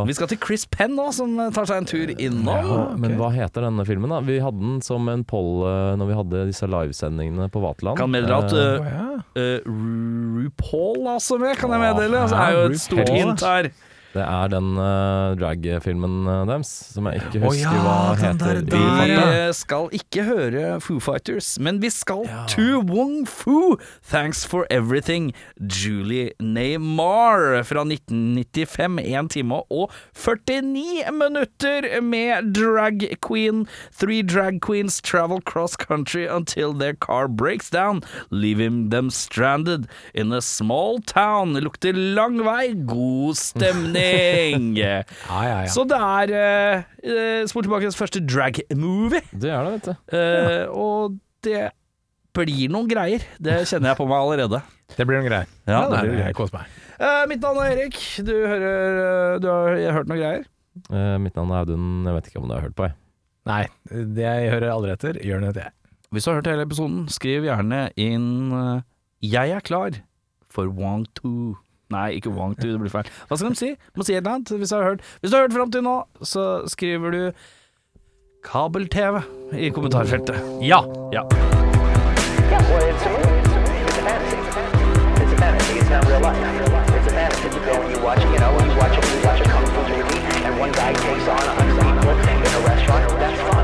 B: Vi skal til Chris Penn nå, som tar seg en tur innom.
C: ja, Men hva heter denne filmen, da? Vi hadde den som en poll eh, når vi hadde disse livesendingene på Vaterland.
B: Kan meddele at
C: Eh,
B: uh, uh, RuPaul altså med, kan jeg meddele. Altså, er jo et stort hint her.
C: Det er den uh, dragfilmen eh, deres som jeg ikke
D: husker
C: husker
D: ja,
C: hva heter.
B: Vi skal ikke høre Foo Fighters, men vi skal
C: Ja.
B: to Wong Fu. Thanks for everything. Julie Neymar fra 1995. 1 time og 49 minutter med drag queen. Three drag queens travel cross country until their car breaks down, leaving them stranded in a small town. Lukter lang vei, god stemning. <laughs>
D: Ja, ja, ja.
B: Så det er uh, Spor hans første drag-movie.
C: Det er det, vet du.
B: Eh, og det blir noen greier. Det kjenner jeg på meg allerede.
D: Det blir noen greier.
B: Ja, det
D: det
B: blir
D: jeg meg.
B: Uh, mitt navn er Erik. Du hører eh, Du har hørt noen greier?
C: Uh, mitt navn er Audun. Jeg vet ikke om du har hørt på, jeg.
D: Nei, det jeg hører aldri etter, gjør det til jeg.
B: Hvis du har hørt hele episoden, skriv gjerne inn eh, 'Jeg er klar for Wong 2'. Nei, ikke Wong 2, det blir feil. Hva skal de si? Må si et eller annet. Hvis du har hørt, hvis hørt fram til nå, så skriver du kabel-TV i kommentarfeltet. Ja. ja.
E: One guy takes a hundred a.